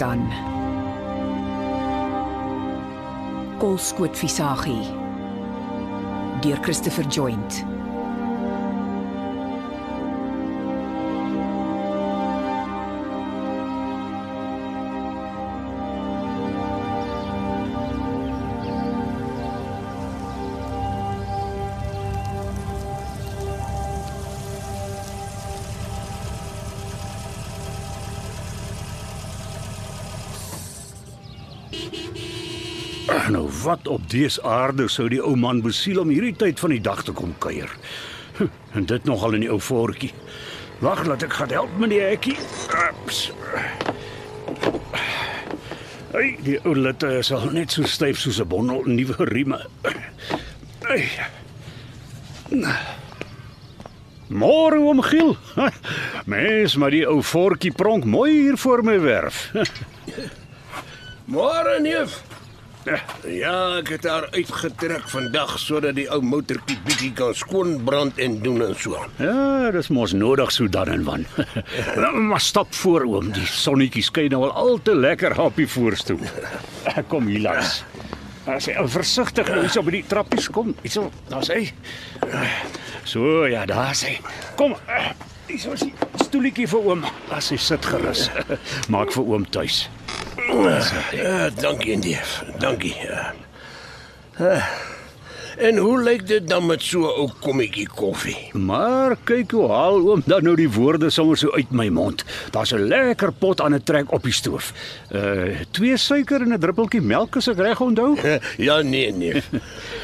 Isgebitan. Kolskoot Visagie. Deur Christopher Joint. Wat op dese aarde sou die ou man besiel om hierdie tyd van die dag te kom kuier? En dit nogal in die ou voortjie. Wag, laat ek gaan help met die hekkie. Ups. Ai, die ou litte is al net so styf soos 'n bondel nuwe rieme. Ai. Môre oom Giel. Mens, maar die ou voortjie pronk mooi hier voor my werf. Môre neef. Ja, ek het haar uitgetrek vandag sodat die ou motortjie bietjie kan skoonbrand en doen en so. Ja, dis mos nodig so dan en wan. maar stap voor oom, die sonnetjie skyn nou al te lekker op die voorstoel. Kom hier langs. As jy versigtig nou hier op die trappies kom, hierso, daar's hy. So ja, daar's hy. Kom. Hierso is die stoeltjie vir oom. As hy sit gerus. Maak vir oom tuis. Ja, dankie neef. Dankie. Ja. Ah, En hoe lyk dit dan met so 'n ou kommetjie koffie? Maar kyk hoe haal oom dan nou die woorde sommer so uit my mond. Daar's 'n lekker pot aan 'n trek op die stoof. Uh twee suiker en 'n druppeltjie melk as ek reg onthou. Ja nee neef.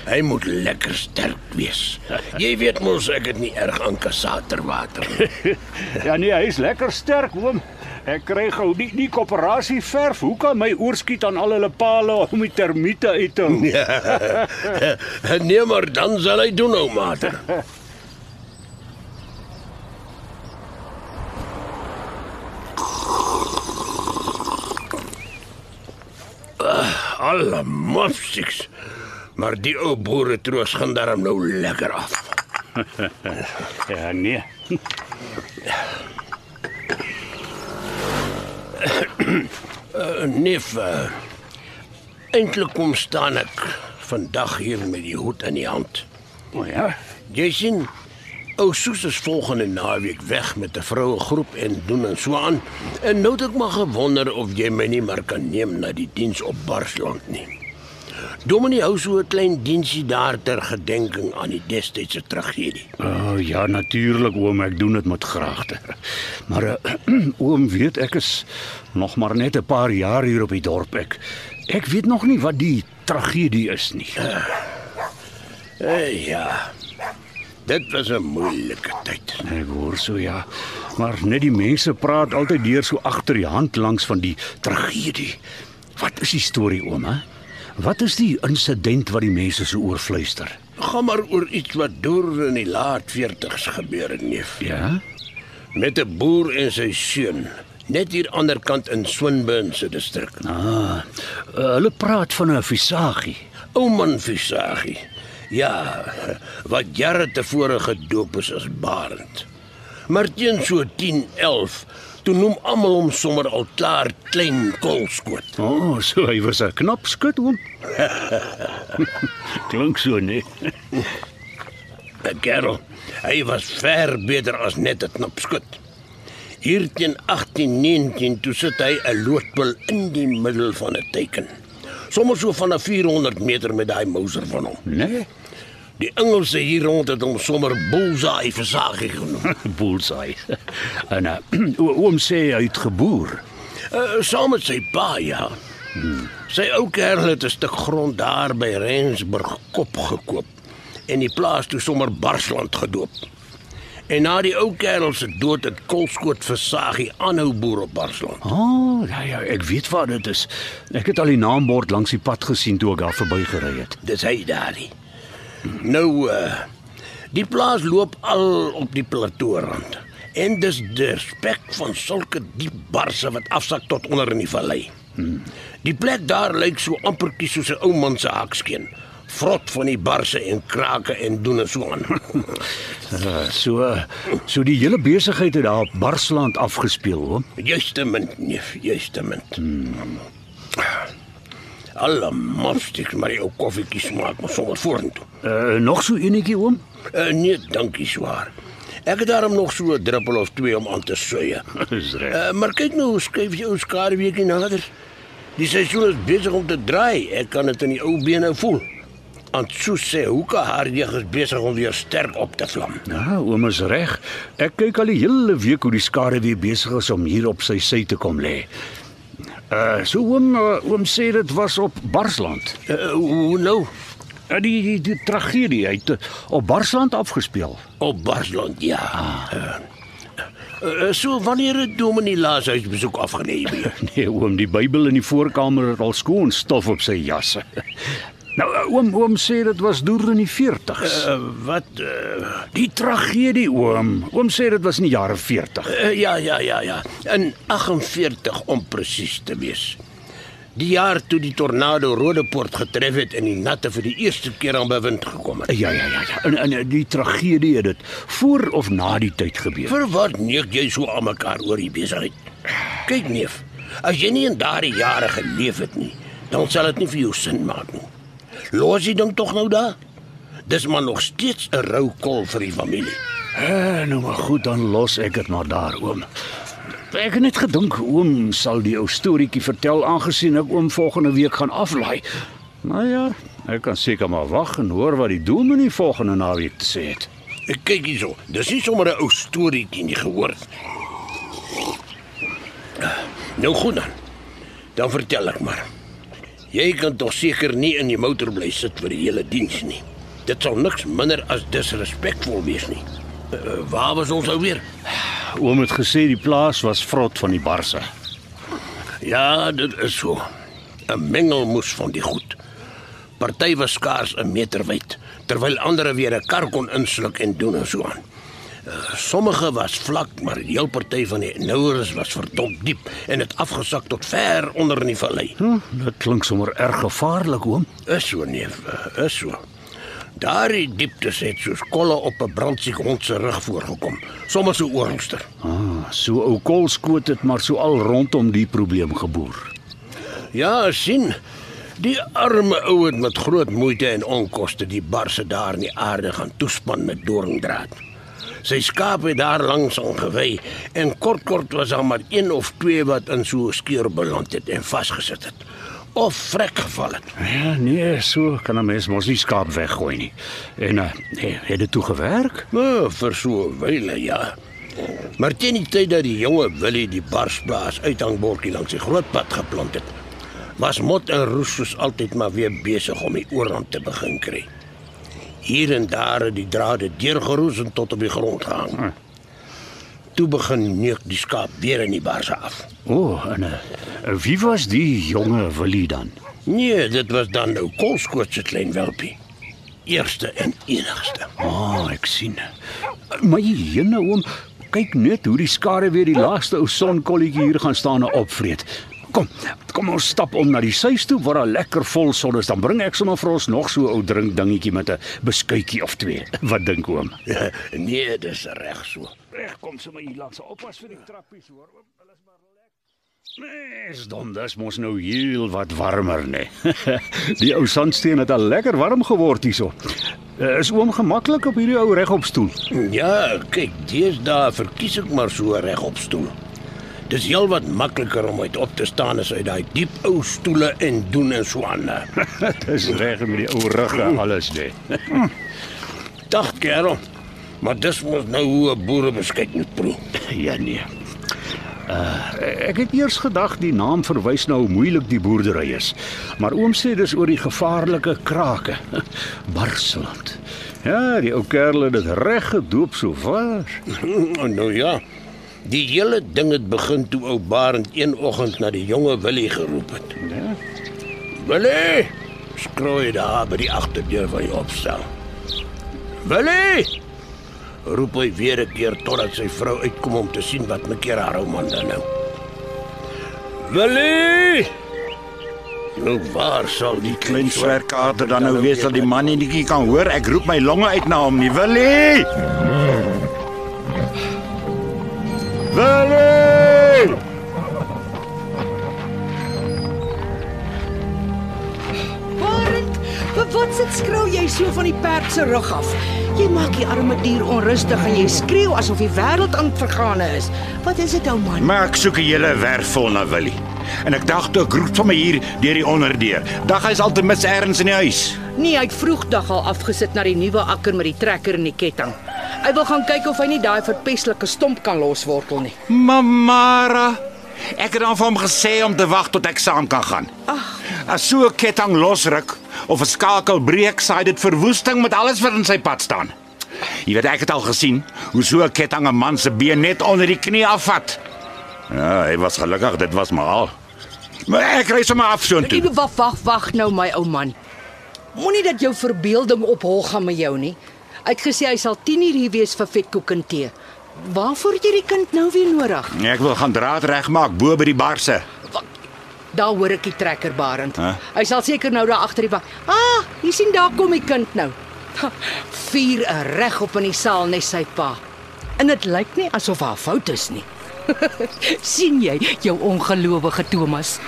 Hy moet lekker sterk wees. Jy weet mos ek het nie erg aan kassaterwater nie. ja nee, hy's lekker sterk oom. Ek kry gou die die koöperasie verf. Hoe kan my oorskiet aan al hulle pale om die termiete uit te hou? Ja. nee maar dan sal hy doen ou mater. Ah, Alle mopsiks. Maar die ou boere troos gaan daarom nou lekker af. ja nee. Uh, neef, uh, eintlik kom staan ek vandag hier met die hoed in die hand. O oh, ja. Jy sien, ou Soos is volgende naweek weg met 'n vroue groep en doen en so aan. En nou het ek maar gewonder of jy my nie maar kan neem na die diens op Barsland nie. Dominee hou so 'n klein diensie daar ter gedenking aan die destydse tragedie. O oh, ja, natuurlik oom, ek doen dit met graagte. Maar uh, oom weet ek is nog maar net 'n paar jaar hier op die dorp ek. Ek weet nog nie wat die tragedie is nie. Uh, ja. Dit was 'n moeilike tyd. Ek hoor so ja, maar net die mense praat altyd deur so agter die hand langs van die tragedie. Wat is die storie hè? Wat is die insident wat die mense so oorfluister? Gaan maar oor iets wat deur in die laat 40's gebeur het, neef. Ja? Met 'n boer en sy seun, net hier ander kant in Swinburne se distrik. Ah, uh, hulle praat van 'n visagie. Ouman Visagie. Ja, wat jare tevore gedoop is as Barend. Maar teen so 10, 11, toe noem almal hom sommer al klaar klein kolskoot. O, oh, so hy was 'n knap skut oom. Klink so nee. 'n Kerel, hy was ver beter as net 'n knap skut. Hier teen 1819 toe sit hy 'n loodpil in die middel van 'n teiken. Sommige so van 'n 400 meter met daai Mauser van hom. Nee. Die Engelse hier rond het hom sommer bullseye versagie genoem. Bullseye. En uh, oom sê hy het geboer. Uh, saam met sy pa, ja. Hmm. Sy ou kerel het 'n stuk grond daar by Rensburg kop gekoop en die plaas toe sommer Barsland gedoop. En na die ou kerel se dood het Kolskoot versagie aanhou boer op Barsland. O, oh, ja ja, ek weet waar dit is. Ek het al die naambord langs die pad gesien toe ek daar verbygery het. Dis hy daardie. Nou uh die plaas loop al op die platoorrand. En dis die spek van sulke diep barse wat afsak tot onder in die vallei. Hmm. Die plek daar lyk so ampertjie soos 'n ou man se hakskeen. vrot van die barse en krake en doen en so aan. Uh, so so die hele besigheid het daar op Barsland afgespeel, oom. Justement, neef, justement. Hmm. Alle mafstik maar die ou koffietjie smaak maar sommer vorentoe. Uh, nog so enetjie, oom? Uh, nee, dankie swaar. Ek het daarom nog so 'n druppel of twee om aan te suie. Dis reg. Uh, maar kyk nou, hoe skuif jy ou skaduweekie nader. Die seisoen is besig om te draai. Ek kan dit in die ou bene voel. Want so sê hoeke haar jeug is besig om weer sterk op te vlam. Ja, oom is reg. Ek kyk al die hele week hoe die skare weer besig is om hier op sy sy te kom lê. Uh, so oom uh, oom sê dit was op Barsland. Uh, hoe nou? Uh, die, die die tragedie het uh, op Barsland afgespeel. Op Barsland, ja. Uh, uh, so wanneer het Dominee laas huisbesoek afgelê? Nee, oom, die Bybel in die voorkamer het al skoon stof op sy jasse. Nou uh, oom oom sê dit was deur in die 40s. Uh, wat uh, Die tragedie oom. Oom sê dit was in die jare 40. uh, ja, ja, ja, ja. In 48 om presies te wees. Die jaar toe die tornado Rodepoort getref het en die natte vir die eerste keer aan bewind gekom het. Ja ja ja ja. En, en die tragedie het dit voor of na die tyd gebeur. Vir wat neek jy so aan mekaar oor die besigheid? Kyk neef, as jy nie in daardie jare geleef het nie, dan sal dit nie vir jou sin maak nie. Los die ding tog nou daar. Dis maar nog steeds 'n rou kol vir die familie. Eh, nou maar goed, dan los ek dit maar daar, oom. Ek het net gedink oom sal die ou storieetjie vertel aangesien ek oom volgende week gaan aflaai. Nou ja, ek kan seker maar wag en hoor wat die dominee volgende naweek te sê het. Ek kyk hierso. Dis nie sommer 'n ou storieetjie nie gehoor. Nou goed dan. Dan vertel ek maar. Jy kan tog seker nie in die motor bly sit vir die hele diens nie. Dit sal niks minder as disrespekvol wees nie. Uh, waar was ons nou weer? Oom het gesê die plaas was vrot van die barse. Ja, dit is so. 'n Mengelmoes van die goed. Party was skaars 'n meter wyd, terwyl ander weer 'n kar kon insluk en doen en so aan. Sommige was vlak, maar die heel party van die noueres was verdomp diep en het afgesak tot ver onder in die vallei. Hm, dit klink sommer erg gevaarlik, oom. Is so neef, uh, is so. Daardie dieptes het soos kolle op 'n brandsiek hond se rug voorgekom, sommer so oralster. Ah, so ou kolskoot het maar so al rondom die probleem geboer. Ja, sien. Die arme ou het met groot moeite en onkoste die barse daar in die aarde gaan toespan met doringdraad. Sy skape het daar langs aangewei en kort kort was daar maar een of twee wat in so 'n skeur beland het en vasgesit het of vrek geval het. Ja, nee, so kan 'n mens mos nie skaap weggooi nie. En uh, nee, het dit toe gewerk? Nou, vir so 'n wyle ja. Maar teen die tyd dat die jonge Willie die barsblaas uithangbordjie langs die groot pad geplant het, was Mot en Roos soos altyd maar weer besig om die oorrand te begin kry. Hier en daar het die drade deurgeroes en tot op die grond gehang. Hm. Toe begin neuk die skaap weer in die barse af. O, oh, en uh, wie was die jonge Willie dan? Nee, dit was dan nou Kolskoot se klein welpie. Eerste en enigste. Ah, oh, ek sien. Maar jene oom, kyk net hoe die skare weer die laaste ou sonkolletjie hier gaan staan en opvreet. Kom, kom ons stap om na die suis toe waar daar lekker vol son is. Dan bring ek sommer vir ons nog so 'n ou drink dingetjie met 'n beskuitjie of twee. Wat dink oom? nee, dis reg so. Reg kom sommer hier langs. Oppas vir die trappies, hoor. Hulle is maar lekker. Nee, is dom, dis mos nou heel wat warmer, nê. Nee. die ou sandsteen het al lekker warm geword hierso. Uh, is oom gemaklik op hierdie ou regopstoel? Ja, kyk, deesdae verkies ek maar so regop stoel. Dis heelwat makliker om uit op te staan as uit daai diep ou stoele en doen en so aan. dis reg met die ou rugge alles. Nee. Dag kerel. Maar dis mos nou hoe 'n boere beskik moet proe. ja nee. Uh, ek het eers gedag die naam verwys na hoe moeilik die boerdery is. Maar oom sê dis oor die gevaarlike krake. Barsland. Ja, die ou kerel het dit reg gedoop so waar. nou ja. Die hele ding het begin toe ou Barend een oggend na die jonge Willie geroep het. Ja. Willie! Skrooi daar by die agterdeur van die opstel. Willie! Roep hy weer 'n keer totdat sy vrou uitkom om te sien wat maak haar ou man dan nou. Willie! Nou waar sal die Klein swerkaarder dan nou weet dat die man nie netjie kan hoor. Ek roep my longe uit na hom nie. Willie! Willie! Barend, vir wat sit skreeu jy so van die perd se rug af? Jy maak die arme dier onrustig en jy skreeu asof die wêreld aan vergane is. Wat is dit ou man? Maar ek soek 'n hele werf vol na Willie. En ek dink toe ek roep van my hier deur die onderdeur. Dag hy's altyd mis ergens in die huis. Nee, hy het vroegdag al afgesit na die nuwe akker met die trekker en die ketting. Hy wil gaan kyk of hy nie daai verpestelike stomp kan loswortel nie. Mamara. Ek het vir hom gesê om te wag tot ek saam kan gaan. Ag, as so 'n ketting losruk of 'n skakel breek, saai dit verwoesting met alles wat in sy pad staan. Jy weet ek het al gesien hoe so 'n ketting 'n man se been net onder die knie afvat. Ja, hy was gelukkig, dit was maar al. Maar ek ry sommer af so toe. Ek wag, wag, wag nou my ou man. Moenie dat jou verbeelding op hol gaan met jou nie. Hy het gesê hy sal 10 uur hier wees vir vetkoek en tee. Waarvoor het jy die kind nou weer nodig? Ek wil gaan draad regmaak bo by die barse. Daar hoor ek die trekker barend. Hæ? Hy sal seker nou daar agter die bak. Ah, jy sien daar kom die kind nou. Vier reg op in die saal net sy pa. En dit lyk nie asof haar fout is nie. sien jy jou ongelowige Thomas?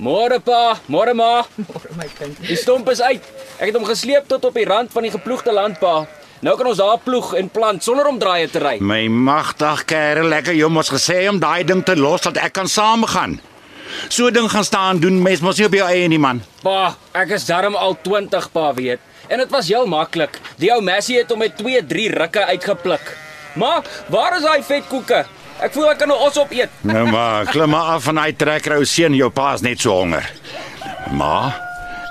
Môre pa, môre ma. Môre my kind. Die stomp is uit. Ek het hom gesleep tot op die rand van die geploegde land pa. Nou kan ons daar ploeg en plant sonder om draaie te ry. My magtig kerel, lekker jy mos gesê om daai ding te los dat ek kan saamgaan. So ding gaan staan doen mens mos nie op jou eie nie man. Pa, ek is darm al 20 pa weet. En dit was heel maklik. Die ou Messi het hom met 2, 3 rukke uitgepluk. Maar waar is daai vetkoeke? Ek voel ek kan nou os op eet. Nou maar, klim maar af van daai trekker ou seun, jou pa's net so honger. Maar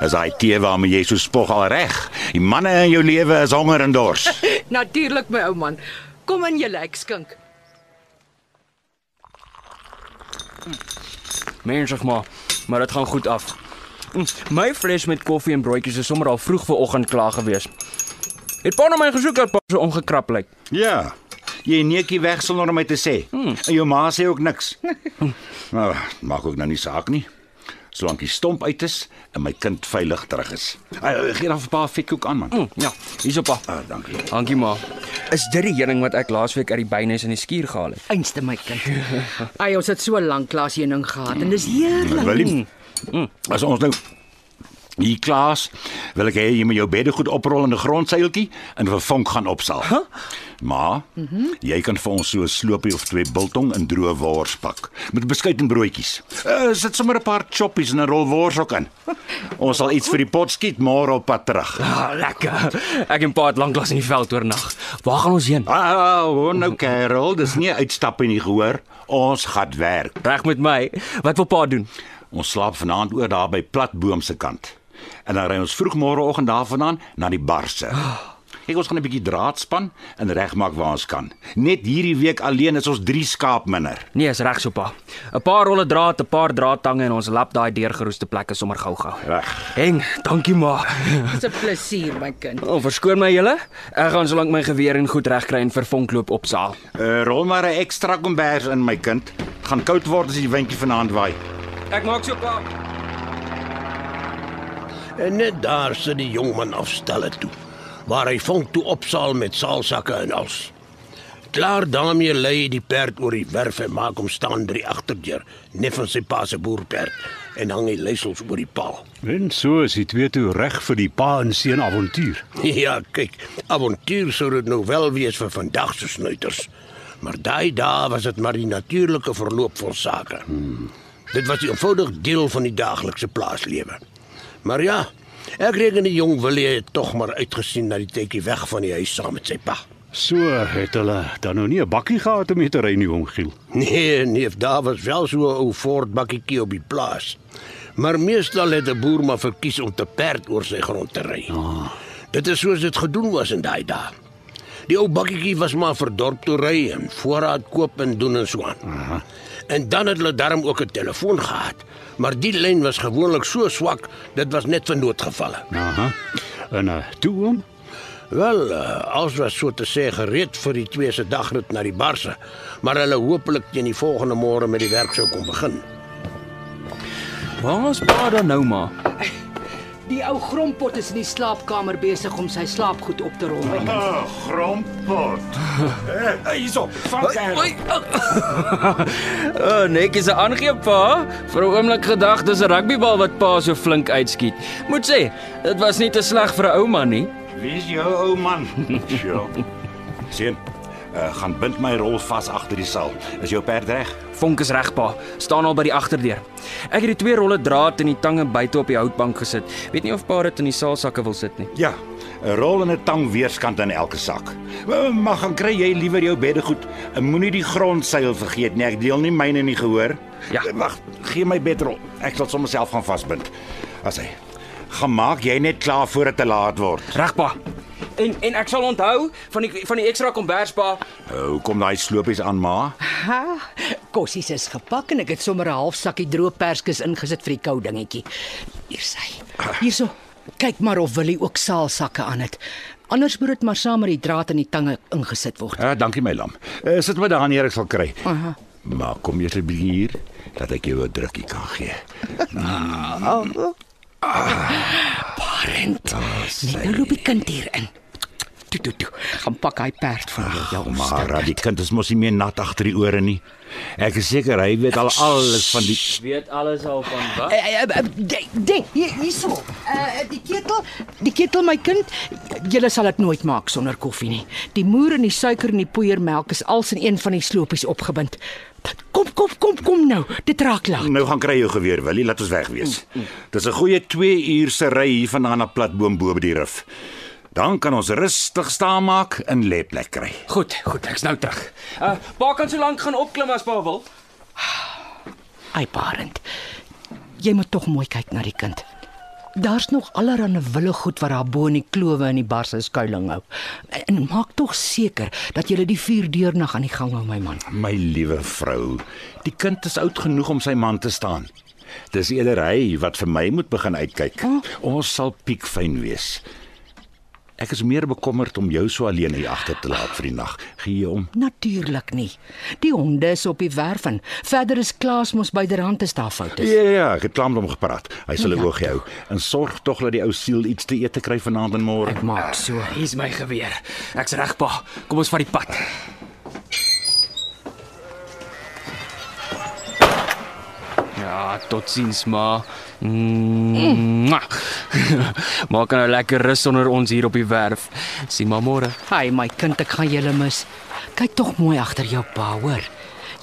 is daai tee waarmee jy so spog al reg. Die manne in jou lewe is honger en dors. Natuurlik my ou man. Kom in julle ek skink. Mensig maar, maar dit gaan goed af. Mm, My fles met koffie en broodjies is sommer al vroeg vanoggend klaar gewees. Het pa nou my gesoek dat pa so omgekrap lyk. Ja. Jy netjie weg sonder my te sê. Hmm. En jou ma sê ook niks. nou, maak ook nou nie saak nie. Solank die stomp uit is en my kind veilig terug is. Uh, gee dan vir pa 'n vetkoek aan man. Mm, ja, hierso pa. Ah, dankie. Dankie ma. Is dit die heuning wat ek laasweek uit die bynes in die skuur gehaal het? Einste my kind. Ai, ons het so lank klas heuning gehad en dis heerlik. Willem. As ons nou hier klaas, wil ek hê jy moet jou beddegoed oprol in 'n grondseiltjie en vir vonk gaan opsaal. Huh? Maar mm -hmm. jy kan vir ons so 'n sloopie of twee biltong in droë wors pak met beskuit en broodjies. Uh, sit sommer 'n paar choppies en 'n rol wors ook in. Ons sal iets vir die pot skiet môre op pad terug. Ah, lekker. Ek en pa het lanklaas in die veld oornag. Waar gaan ons heen? Ah, hoor nou Karel, dis nie 'n uitstap nie gehoor. Ons gaan werk. Reg met my. Wat wil pa doen? Ons slaap vanaand oor daar by Platboom se kant. En dan ry ons vroeg môreoggend daarvandaan na die barse. Ek ons gaan 'n bietjie draad span en regmaak waar ons kan. Net hierdie week alleen is ons 3 skaap minder. Nee, is reg so pa. 'n Paar rolle draad, 'n paar draadtange en ons lap daai deurgeroeste plekke sommer gou-gou. Reg. Heng, dankie ma. Dis 'n plesier my kind. O, oh, verskoon my julle. Ek gaan solank my geweer en goed regkry en vir vonkloop opsaal. Uh, rol maar 'n ekstra kombers in my kind. Gaan koud word as die windjie vanaand waai. Ek maak so pa. En net daar sit die jongman afstelle toe, waar hy vonk toe opsaal met saalsakke en als. Klaar daarmee lê hy die perd oor die werf en maak hom staan by die agterdeur, net van sy pa se boerperd en hang hy leisels oor die paal. En so is die twee toe reg vir die pa en seun avontuur. Ja, kyk, avontuur sou dit nou wel wees vir vandag se snuiters. Maar daai dae was dit maar die natuurlike verloop van sake. Hmm. Dit was 'n eenvoudig deel van die daaglikse plaaslewe. Maar ja, ek reken die jong Willie het tog maar uitgesien na die tydjie weg van die huis saam met sy pa. So het hulle dan nou nie 'n bakkie gehad om mee te ry nie, oom Giel. Nee, nee, daar was wel so 'n ou Ford bakkietjie op die plaas. Maar meestal het 'n boer maar verkies om te perd oor sy grond te ry. Oh. Dit is soos dit gedoen was in daai dae. Die ou bakkietjie was maar vir dorp toe ry en voorraad koop en doen en so aan. Uh-huh. En dan het hulle darm ook 'n telefoon gehad, maar die lyn was gewoonlik so swak, dit was net vir noodgevalle. Aha. En uh, toe oom? Wel, uh, alles was so te sê gereed vir die twee se dagrit na die barse, maar hulle hopelik teen die volgende môre met die werk sou kon begin. Waar is pa dan nou maar? Die ou grompot is in die slaapkamer besig om sy slaapgoed op te rol. my kind. Oh, grompot. Eh, hierso, vang hy. Oei. Oh, nee, is 'n aangee pa. Vir 'n oomblik gedag dis 'n rugbybal wat pa so flink uitskiet. Moet sê, dit was nie te sleg vir 'n ou man nie. Wie's jou ou man? Sjoe. Sien. Uh, gaan bind my rol vas agter die saal. Is jou perd reg? Vonk is reg pa, staan al by die agterdeur. Ek het die twee rolle draad en die tange buite op die houtbank gesit. Weet nie of pa dit in die saalsakke wil sit nie. Ja. 'n Rol en 'n tang weerskant in elke sak. Eh, Maar gaan kry jy liewer jou beddegoed. En moenie die grondseil vergeet nie. Ek deel nie myne nie gehoor. Ja. Eh, Wag, gee my bedrol. Ek sal sommer self gaan vasbind. As hy. Gaan maak jy net klaar voor dit te laat word. Reg pa. En en ek sal onthou van die van die ekstra kombers pa. Hoe kom daai slopies aan ma? Ha, kossies is gepak en ek het sommer 'n half sakkie droë perskes ingesit vir die koue dingetjie. Hier sy. Hierso. Kyk maar of Willie ook saalsakke aan het. Anders moet dit maar saam met die draad en die tange ingesit word. Ja, dankie my lam. Uh, sit my daar neer ek sal kry. Aha. Maar kom jy asseblief hier dat ek jou 'n drukkie kan gee. Parent. Nee, nou loop die kind hier in. Toe toe toe. Gaan pak hy perd vir jou. Ja, Maar die kind is mos nie meer nat agter die ore nie. Ek is seker hy weet al alles van die Weet alles al van wat? Ding, ding, hier hierso. Uh die ketel, die ketel my kind, julle sal dit nooit maak sonder koffie nie. Die moer en die suiker en die poeiermelk is als in een van die slopies opgebind. Kom, kom, kom, kom nou. Dit raak laat. Nou gaan kry jou geweer, Willie, laat ons weg wees. Dis 'n goeie 2 uur se ry hier vandaan na Platboom bo by die rif. Dan kan ons rustig staan maak en lê plek kry. Goed, goed, ek's nou terug. Uh pa kan so lank gaan opklim as pa wil. Ai parent. Jy moet tog mooi kyk na die kind. Daar's nog allerlei wille goed wat daar bo in die klowe en die barse skuilings hou. En maak tog seker dat jy die vuur deurnag aan die gang hou, my man. My liewe vrou, die kind is oud genoeg om sy man te staan. Dis eerder hy wat vir my moet begin uitkyk. Ons sal piekfyn wees. Ek is meer bekommerd om jou so alleen hier agter te laat vir die nag. Gee jy om? Natuurlik nie. Die honde is op die werf en verder is Klaas mos byderhand te staaf foute. Ja, ja, ek het klaar met hom gepraat. Hy sal 'n oog hou en sorg tog dat die ou siel iets te eet kry vanaand en môre. Ek maak so. Hier's my geweer. Ek's reg pa. Kom ons vat die pad. Ja, totsiens ma. Mm. Maak nou lekker rus onder ons hier op die werf. Sien maar môre. Hy my kind, ek gaan julle mis. Kyk tog mooi agter jou pa, hoor.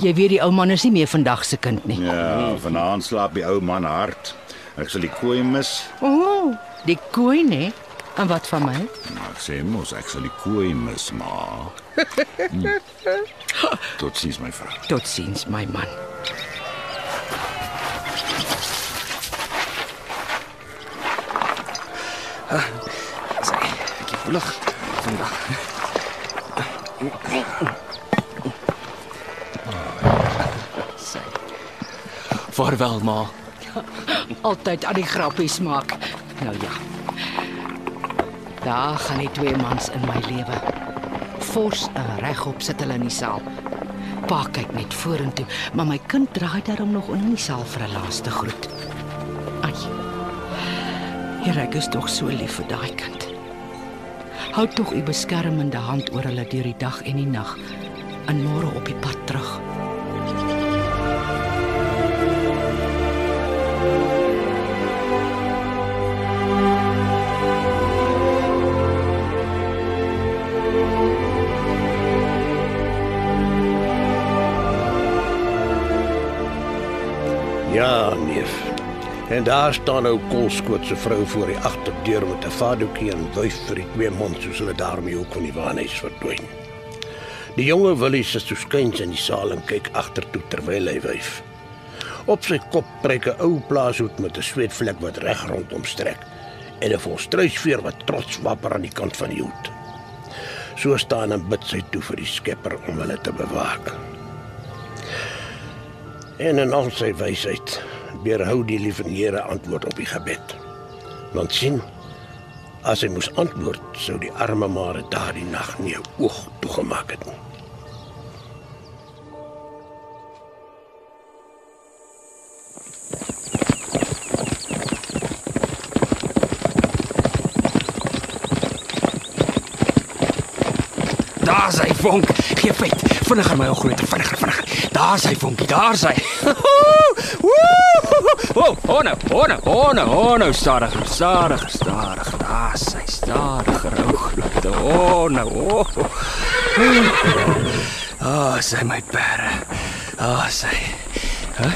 Jy weet die ou man is nie meer vandag se kind nie. Ja, vanaand slaap die ou man hard. Ek sal die koei mis. O, oh, die koei nê? En wat van my? Maar ek sê mos ek sal die koei mis, ma. Hm. Tot sins my vrou. Totsiens, my man. Sê, ek het vlug vandag. Sê. Vaarwel ma. Altyd aan die grappies maak. Nou ja. Daar gaan die twee mans in my lewe. Fors en regop sit hulle in die saal. Pa kyk net vorentoe, maar my kind draai daarom nog in die saal vir 'n laaste groet. Ai. Here, ek is tog so lief vir daai kind. Hou tog u beskermende hand oor hulle deur die dag en die nag en môre op die pad terug. En daar staan nou Kolskoot se vrou voor die agterdeur met 'n vadoekie en wyf vir die twee mond soos hulle daarmee ook van die waanhuis verdwyn. Die jonge Willie sit so skuins in die saal en kyk agtertoe terwyl hy wyf. Op sy kop pryk 'n ou plaashoed met 'n sweetvlek wat reg rondom strek en 'n volstruisveer wat trots wapper aan die kant van die hoed. So staan en bid sy toe vir die Skepper om hulle te bewaak. En in al sy wysheid weerhou die liewe Here antwoord op die gebed. Want sien, as hy moes antwoord, sou die arme Mare daardie nag nie 'n oog toegemaak het nie. Daar's hy, Vonk. Vinniger my ou groot, vinniger, vinniger. Daar's hy vonkie, daar's hy. Woehoe! Oh, nou, oh nou, oh nou, oh nou, stadiger, stadiger, stadiger. Daar's hy, stadiger, ou groot. Oh nou, oh. Ah, oh, sy my pere. Ah, oh, sy. Hæ?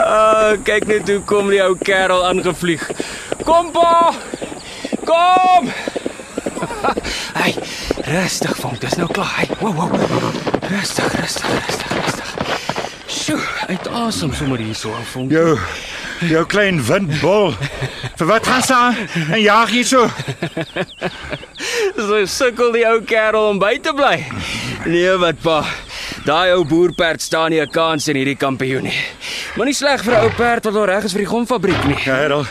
Ah, kyk net hoe kom die ou kerel aangevlieg. Kom pa! Kom! Hey, rustig, vonk, dis nou klaar. Hey, wow, wow. Rustig, rustig, rustig, rustig. Sjoe, uit asem sommer hier so, vonk. Jou jou klein windbol. Vir wat gaan staan? En jaag jy so? So sukkel die ou kerel om by te bly. Nee, wat pa. Daai ou boerperd staan nie 'n kans in hierdie kampioen nie. Moenie sleg vir 'n ou perd wat al reg is vir die gomfabriek nie. Ja, Errol.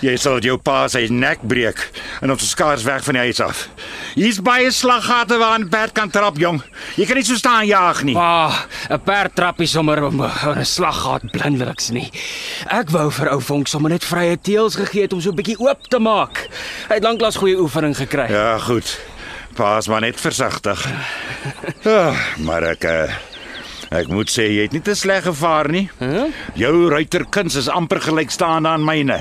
Jy sal jou pa sy nek breek en ons skaars weg van die huis af. Hier's baie slaggate waar 'n perd kan trap, jong. Jy kan nie so staan jaag nie. Pa, 'n perd trap nie sommer om 'n slaggat blindeliks nie. Ek wou vir ou Vonk sommer net vrye teels gegee het om so 'n bietjie oop te maak. Hy het lanklaas goeie oefening gekry. Ja, goed. Paas maar net versigtig. Ja, maar ek uh, ek moet sê jy het nie te sleg gevaar nie. Huh? Jou ruiterkuns is amper gelykstaande aan myne.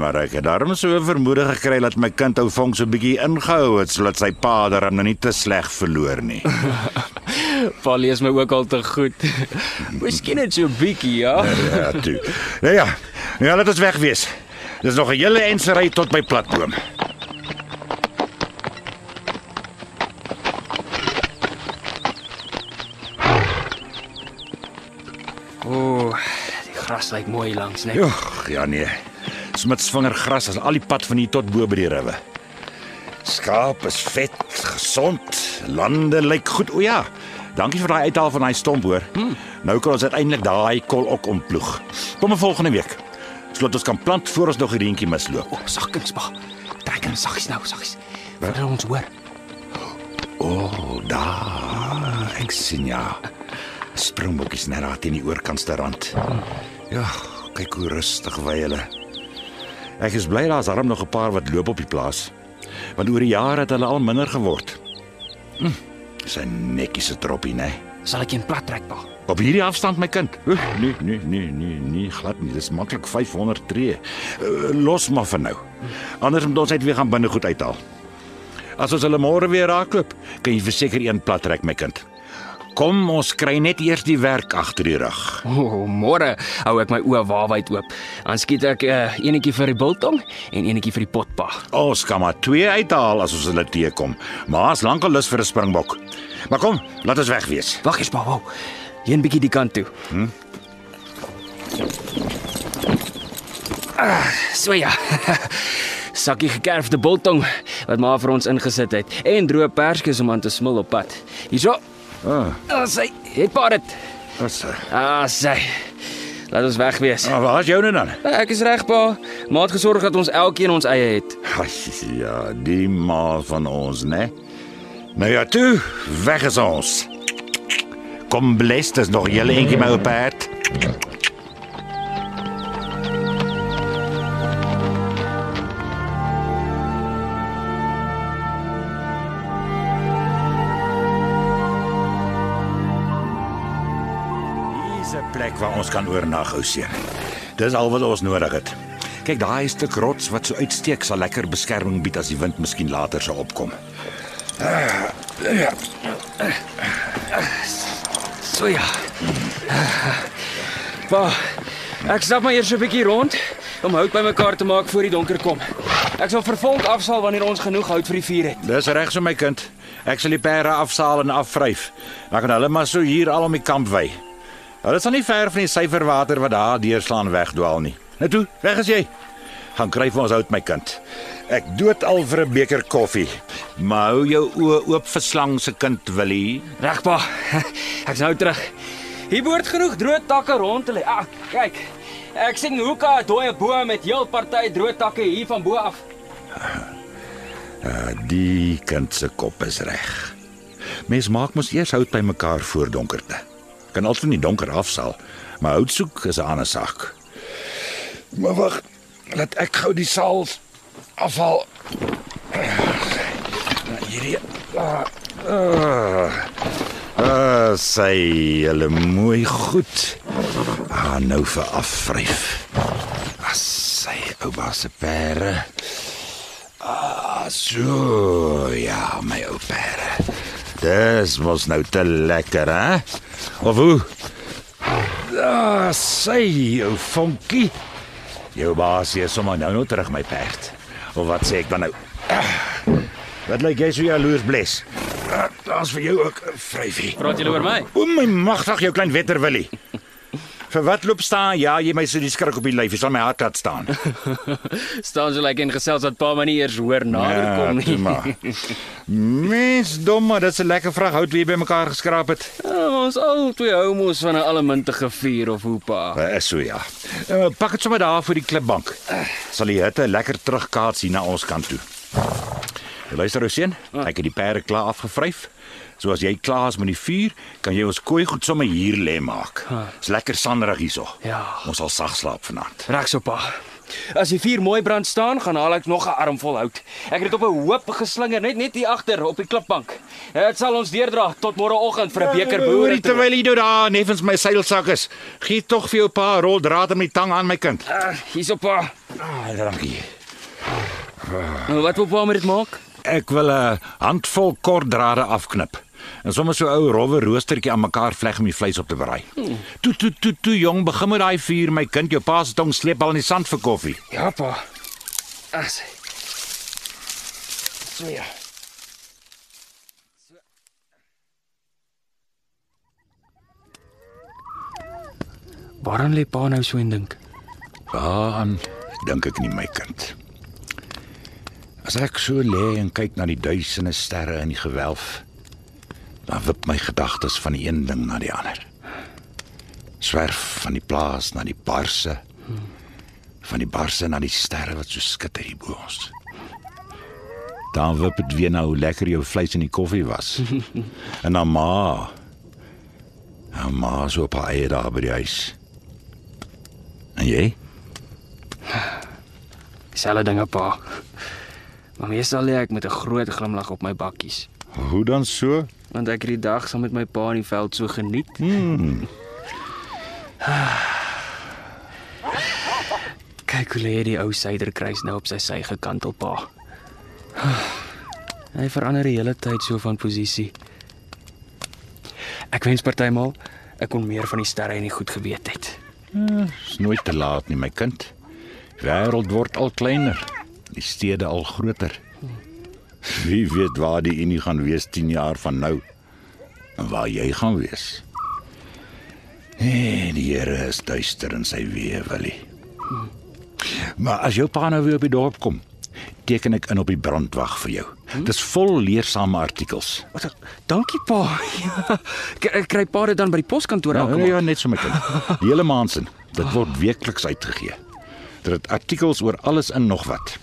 maar ek het daarom so 'n vermoede gekry dat my kind ou Vonk so bietjie ingehou het sodat sy pa daarom nou nie te sleg verloor nie. Pa lees my ook al te goed. Miskien net so bietjie, ja. ja, toe. Nou ja, ja, laat ons weg wees. Dis nog 'n hele ensery tot by platboom. O, die gras lyk mooi langs, né? Joh, ja nee. Smitsvinger gras is al die pad van hier tot bo by die riwe. Skaap is vet, gesond, lande lyk goed. O ja. Dankie vir daai uithaal van daai stomp hoor. Hmm. Nou kan ons uiteindelik daai kol ook omploeg. Kom volgende week. Sodat ons kan plant voor ons nog 'n reentjie misloop. O, sagkens pa. Trek hom saggies nou, saggies. Vir ons hoor. O, oh, daar. Ek sien ja. Springbokkies net daar teen die oorkantste rand. Ja, kyk hoe rustig wy hulle. Ek is bly daar's arm nog 'n paar wat loop op die plaas. Want oor die jare het hulle al minder geword. Hm, sy netjies se troppie, né? Sal ek een plat trek pa? Op hierdie afstand my kind. Oef, nee, nee, nee, nee, nee, glad nie. Dis maklik 500 tree. Uh, los maar vir nou. Anders moet ons net weer gaan binne goed uithaal. As ons hulle môre weer raakloop, kan jy verseker een plat trek my kind. Kom, ons kry net eers die werk agter die rug. O, oh, môre hou ek my oë waarwyd oop. Dan skiet ek 'n uh, enetjie vir die biltong en enetjie vir die potpa. Ons kan maar twee uithaal as ons hulle teekom. Maar as lankal lus vir 'n springbok. Maar kom, laat ons weg wees. Wag eens pa, wou. Een bietjie die kant toe. Hm? Ah, so ja. Sakkie gekerfde biltong wat maar vir ons ingesit het en droë perskies om aan te smil op pad. Hierso. Ah, Ah, sy het pa dit. wat se? Ah, sy. Laat ons weg wees. Maar waar is joune dan? Ek is reg pa. Ma het gesorg dat ons elkeen ons eie het. Ja, die ma van ons, né? Nou ja, toe, weg is ons. Kom blest, is nog julle eentjie my op perd. Hier's ons kan oornag, ou seun. Dis al wat ons nodig het. Kyk, daai stuk rots wat so uitsteek sal lekker beskerming bied as die wind miskien later sou opkom. So ja. Pa, ek stap maar eers 'n bietjie rond om hout bymekaar te maak voor die donker kom. Ek sal vervolg afsal wanneer ons genoeg hout vir die vuur het. Dis reg so my kind. Ek sal die perde afsaal en afvryf. Dan kan hulle maar so hier al om die kamp wy. Hulle sal nie ver van die syferwater wat daar deurslaan wegdwaal nie. Nou toe, weg is jy. Gaan kry vir ons hout my kind. Ek dood al vir 'n beker koffie. Maar hou jou oë oop vir slang se kind Willie. Reg pa. Ek's nou terug. Hier behoort genoeg droë takke rond te lê. Ah, kyk. Ek sien hoeka 'n dooie boom met heel party droë takke hier van bo af. Uh, die kind se kop is reg. Mens maak mos eers hout by mekaar voor donkerte. Kan altyd nie donker afsaal, maar hout soek is 'n ander saak. Maar wag, laat ek gou die saal afhaal. hierdie. Ah, ah, ah, sy hulle mooi goed. Ah, nou vir afvryf. As sy oupa se pere. Ah, so ja, my ou pere. Dis mos nou te lekker, hè? Of hoe? Ah, sy ou vonkie. Jou baas is sommer nou nou terug my perd. Of wat sê ek dan nou? Wat lyk jy so jaloers bles? Ah, Daar's vir jou ook 'n vryfie. Praat julle oor my? O my magtig jou klein wetterwillie. Vir wat loop staan? Ja, jy my so die skrik op die lyf. Jy sal my hart laat staan. Staan so lekker in gesels dat pa my nie eers hoor nader kom toe nie. maar. Mens domme, dit is 'n lekker vrag hout wie jy bymekaar geskraap het. Ja, ons al twee homos van 'n allemintige vuur of hoe pa. Dit is so ja. Uh, pak dit sommer daar voor die klipbank. Sal die hitte lekker terugkaats hier na ons kant toe. Luister ou seun, ek het die perde klaar afgevryf. So as jy klaar is met die vuur, kan jy ons kooi goed sommer hier lê maak. Dis lekker sanderig hierso. Ja. Ons sal sag slaap vanaand. Reg so pa. As die vuur mooi brand staan, gaan haal ek nog 'n arm vol hout. Ek het dit op 'n hoop geslinger net net hier agter op die klipbank. Dit sal ons deurdra tot môreoggend vir 'n beker boere. Hoorie terwyl jy nou daar neffens my seilsak is, gee tog vir jou pa 'n rol draad om die tang aan my kind. Ah, hierso pa. Ah, dankie. Nou wat wil pa met dit maak? Ek wil 'n handvol korddrade afknip. En sommer so 'n ou rowwe roostertjie aan mekaar vleg om die vleis op te berei. Toe toe toe toe jong, begin met daai vuur, my kind, jou pa se tong sleep al in die sand vir koffie. Ja pa. As. So ja. Waaraan lê pa nou so en dink? Waaraan dink ek nie my kind. As ek so lê en kyk na die duisende sterre in die gewelf, dan wip my gedagtes van die een ding na die ander. Swerf van die plaas na die barse, van die barse na die sterre wat so skitter hier bo ons. Dan wip dit weer na hoe lekker jou vleis in die koffie was. en dan ma. En ma so op haar eie daar by die huis. En jy? Dieselfde dinge pa. Maar meestal lê ek met 'n groot glimlag op my bakkies, Hoe dan so? want ek het die dag saam met my pa in die veld so geniet. Hmm. Kyk hoe lê die ou suiderkruis nou op sy sy gekantel pa. Hy verander die hele tyd so van posisie. Ek wens partymal ek kon meer van die sterre en die goed geweet het. Dis nooit te laat nie, my kind. Die wêreld word al kleiner, die stede al groter. Wie weet waar die Unie gaan wees 10 jaar van nou en waar jy gaan wees. Nee, die Here is duister in sy weë, Willie. Maar as jou pa nou weer op die dorp kom, teken ek in op die brandwag vir jou. Dis vol leersame artikels. Wat? Dankie pa. Ja. K- Ek kry pa dit dan by die poskantoor Ja, elke ja, maand. ja, net so my kind. Die hele maand sin. Dit word weekliks uitgegee. Dit het artikels oor alles en nog wat.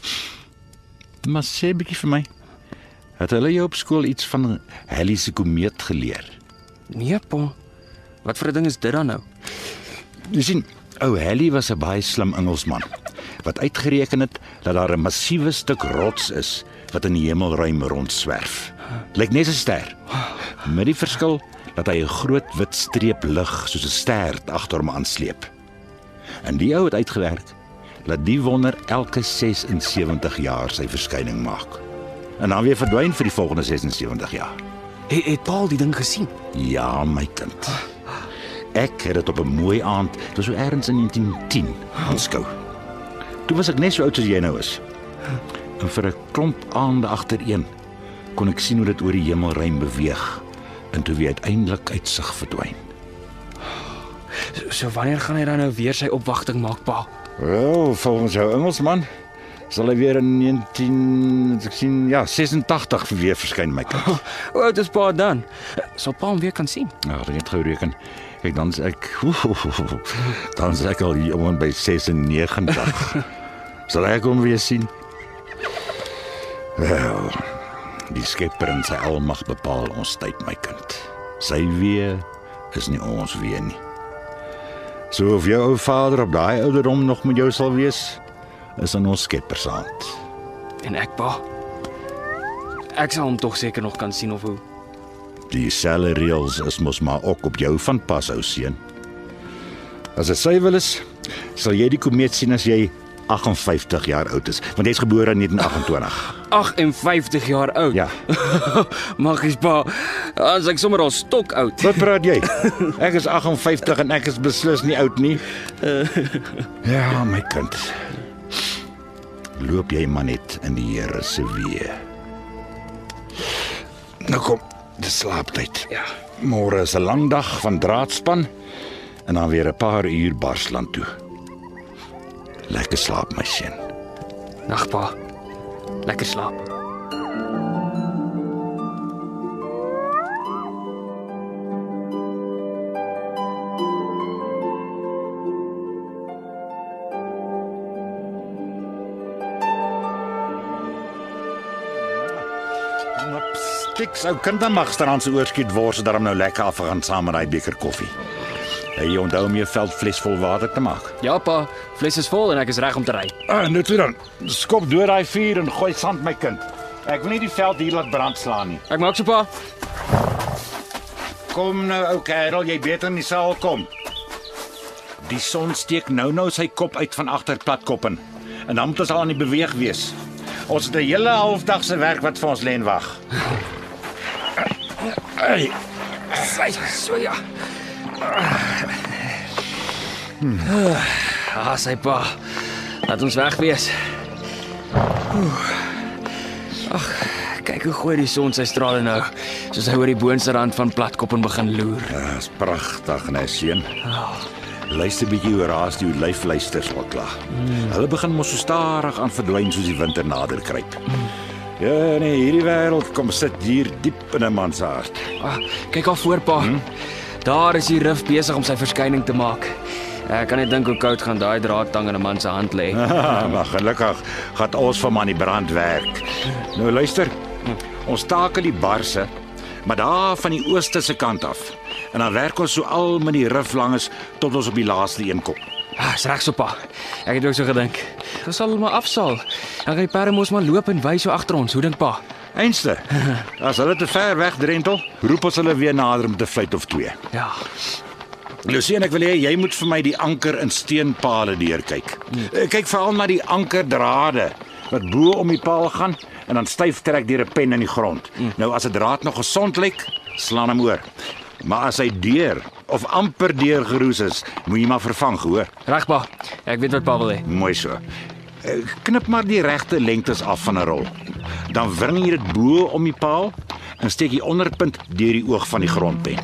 Maar sê bietjie vir my. Het hulle jou op skool iets van Halley se komeet geleer? Nee pa. Wat vir 'n ding is dit dan nou? Jy sien, ou Halley was 'n baie slim Engelsman wat uitgereken het dat daar 'n massiewe stuk rots is wat in die hemelruim rondswerf. Lyk net 'n ster. Met die verskil dat hy 'n groot wit streep lig soos 'n stert agter hom aansleep. En die ou het uitgewerk dat die wonder elke 76 jaar sy verskyning maak. En dan weer verdwyn vir die volgende 76 jaar. Het, het pa al die ding gesien? Ja, my kind. Ek het dit op 'n mooi aand, dit was so ergens in 1910, aanskou. Toe was ek net so oud soos jy nou is. En vir 'n klomp aande agtereen kon ek sien hoe dit oor die hemelruim beweeg en toe weer uiteindelik uit sig verdwyn. So, so wanneer gaan hy dan nou weer sy opwagting maak pa? Wel, volgens jou Engelsman sal hy weer in 19 ek sien ja, 86 weer verskyn my kind. Hoe oud is pa dan? Sal pa hom weer kan sien? Nou, ek het gou reken. Kyk, dan is ek dan is ek al hier om by 96. Sal ek hom weer sien? Wel, die Skepper en sy almag bepaal ons tyd, my kind. Sy weë is nie ons weë nie. So of jou ou vader op daai ouderdom nog met jou sal wees, is aan ons Skepper se hand. En ek pa. Ek sal hom tog seker nog kan sien of hoe. Die selle reëls is mos maar ook op jou van pas, ou seun. As dit sy wil is, sal jy die komeet sien as jy 58 jaar oud is, want jy's gebore in 1928. 58 jaar oud. Ja. Magies pa. As ek sommer al stok oud. Wat praat jy? Ek is 58 en ek is beslis nie oud nie. Ja, my kind. Loop jy maar net in die Here se weë. Nou kom, dis slaaptyd. Ja. Môre is 'n lang dag van draadspan en dan weer 'n paar uur Barsland toe. Lekker slaap my seun. Nag pa. Lekker slaap. Stiks ou kind dan mag staan se oorskiet wors daarom nou lekker afgaan saam met daai beker koffie. Jy onthou om jou veldfles vol water te maak. Ja pa, fles is vol en ek is reg om te ry. Ah, nou toe dan. Skop deur daai vuur en gooi sand my kind. Ek wil nie die veld hier laat brand slaan nie. Ek maak so pa. Kom nou ou kerel, jy beter in die saal kom. Die son steek nou-nou sy kop uit van agter platkoppen. En dan moet ons al aan die beweeg wees. Ons het 'n hele halfdag se werk wat vir ons lê en wag. Hey, Sy so ja. Ah, sy pa. Laat ons weg wees. Oeh. Ag, kyk hoe gooi die son sy strale nou, soos hy oor die boonste rand van platkop en begin loer. dis pragtig, né, seun? Luister bietjie hoe raas die lyfluisters al klaar. Hulle begin mos so stadig aan verdwyn soos die winter nader kruip. Ja, nee, hierdie wêreld kom sit hier diep in 'n man se hart. Ah, kyk al voor pa. Hmm? Daar is die rif besig om sy verskyning te maak. Ek kan net dink hoe koud gaan daai draadtang in 'n man se hand lê. maar gelukkig gaan ons van aan die brand werk. Nou luister. Ons takel die barse, maar daar van die ooste se kant af. En dan werk ons so al met die rif langs tot ons op die laaste een kom. Ah, is reg so pa. Ek het ook so gedink. Ons sal maar afsaal. Dan kan die perde mos maar loop en wy so agter ons. Hoe dink pa? Einste. As hulle te ver weg drentel, roep ons hulle weer nader met 'n fluit of twee. Ja. Lucien, ek wil hê jy moet vir my die anker in steenpale deurkyk. Hmm. Kyk veral na die ankerdrade wat bo om die paal gaan en dan styf trek deur 'n pen in die grond. Hmm. Nou as 'n draad nog gesond lyk, slaan hom oor. Maar as hy deur of amper deur geroes is, moet jy maar vervang, hoor. Reg pa. Ek weet wat pa wil hê. Mooi so. Knip maar die regte lengtes af van 'n rol. Dan wring jy dit bo om die paal en steek die onderpunt deur die oog van die grondpen.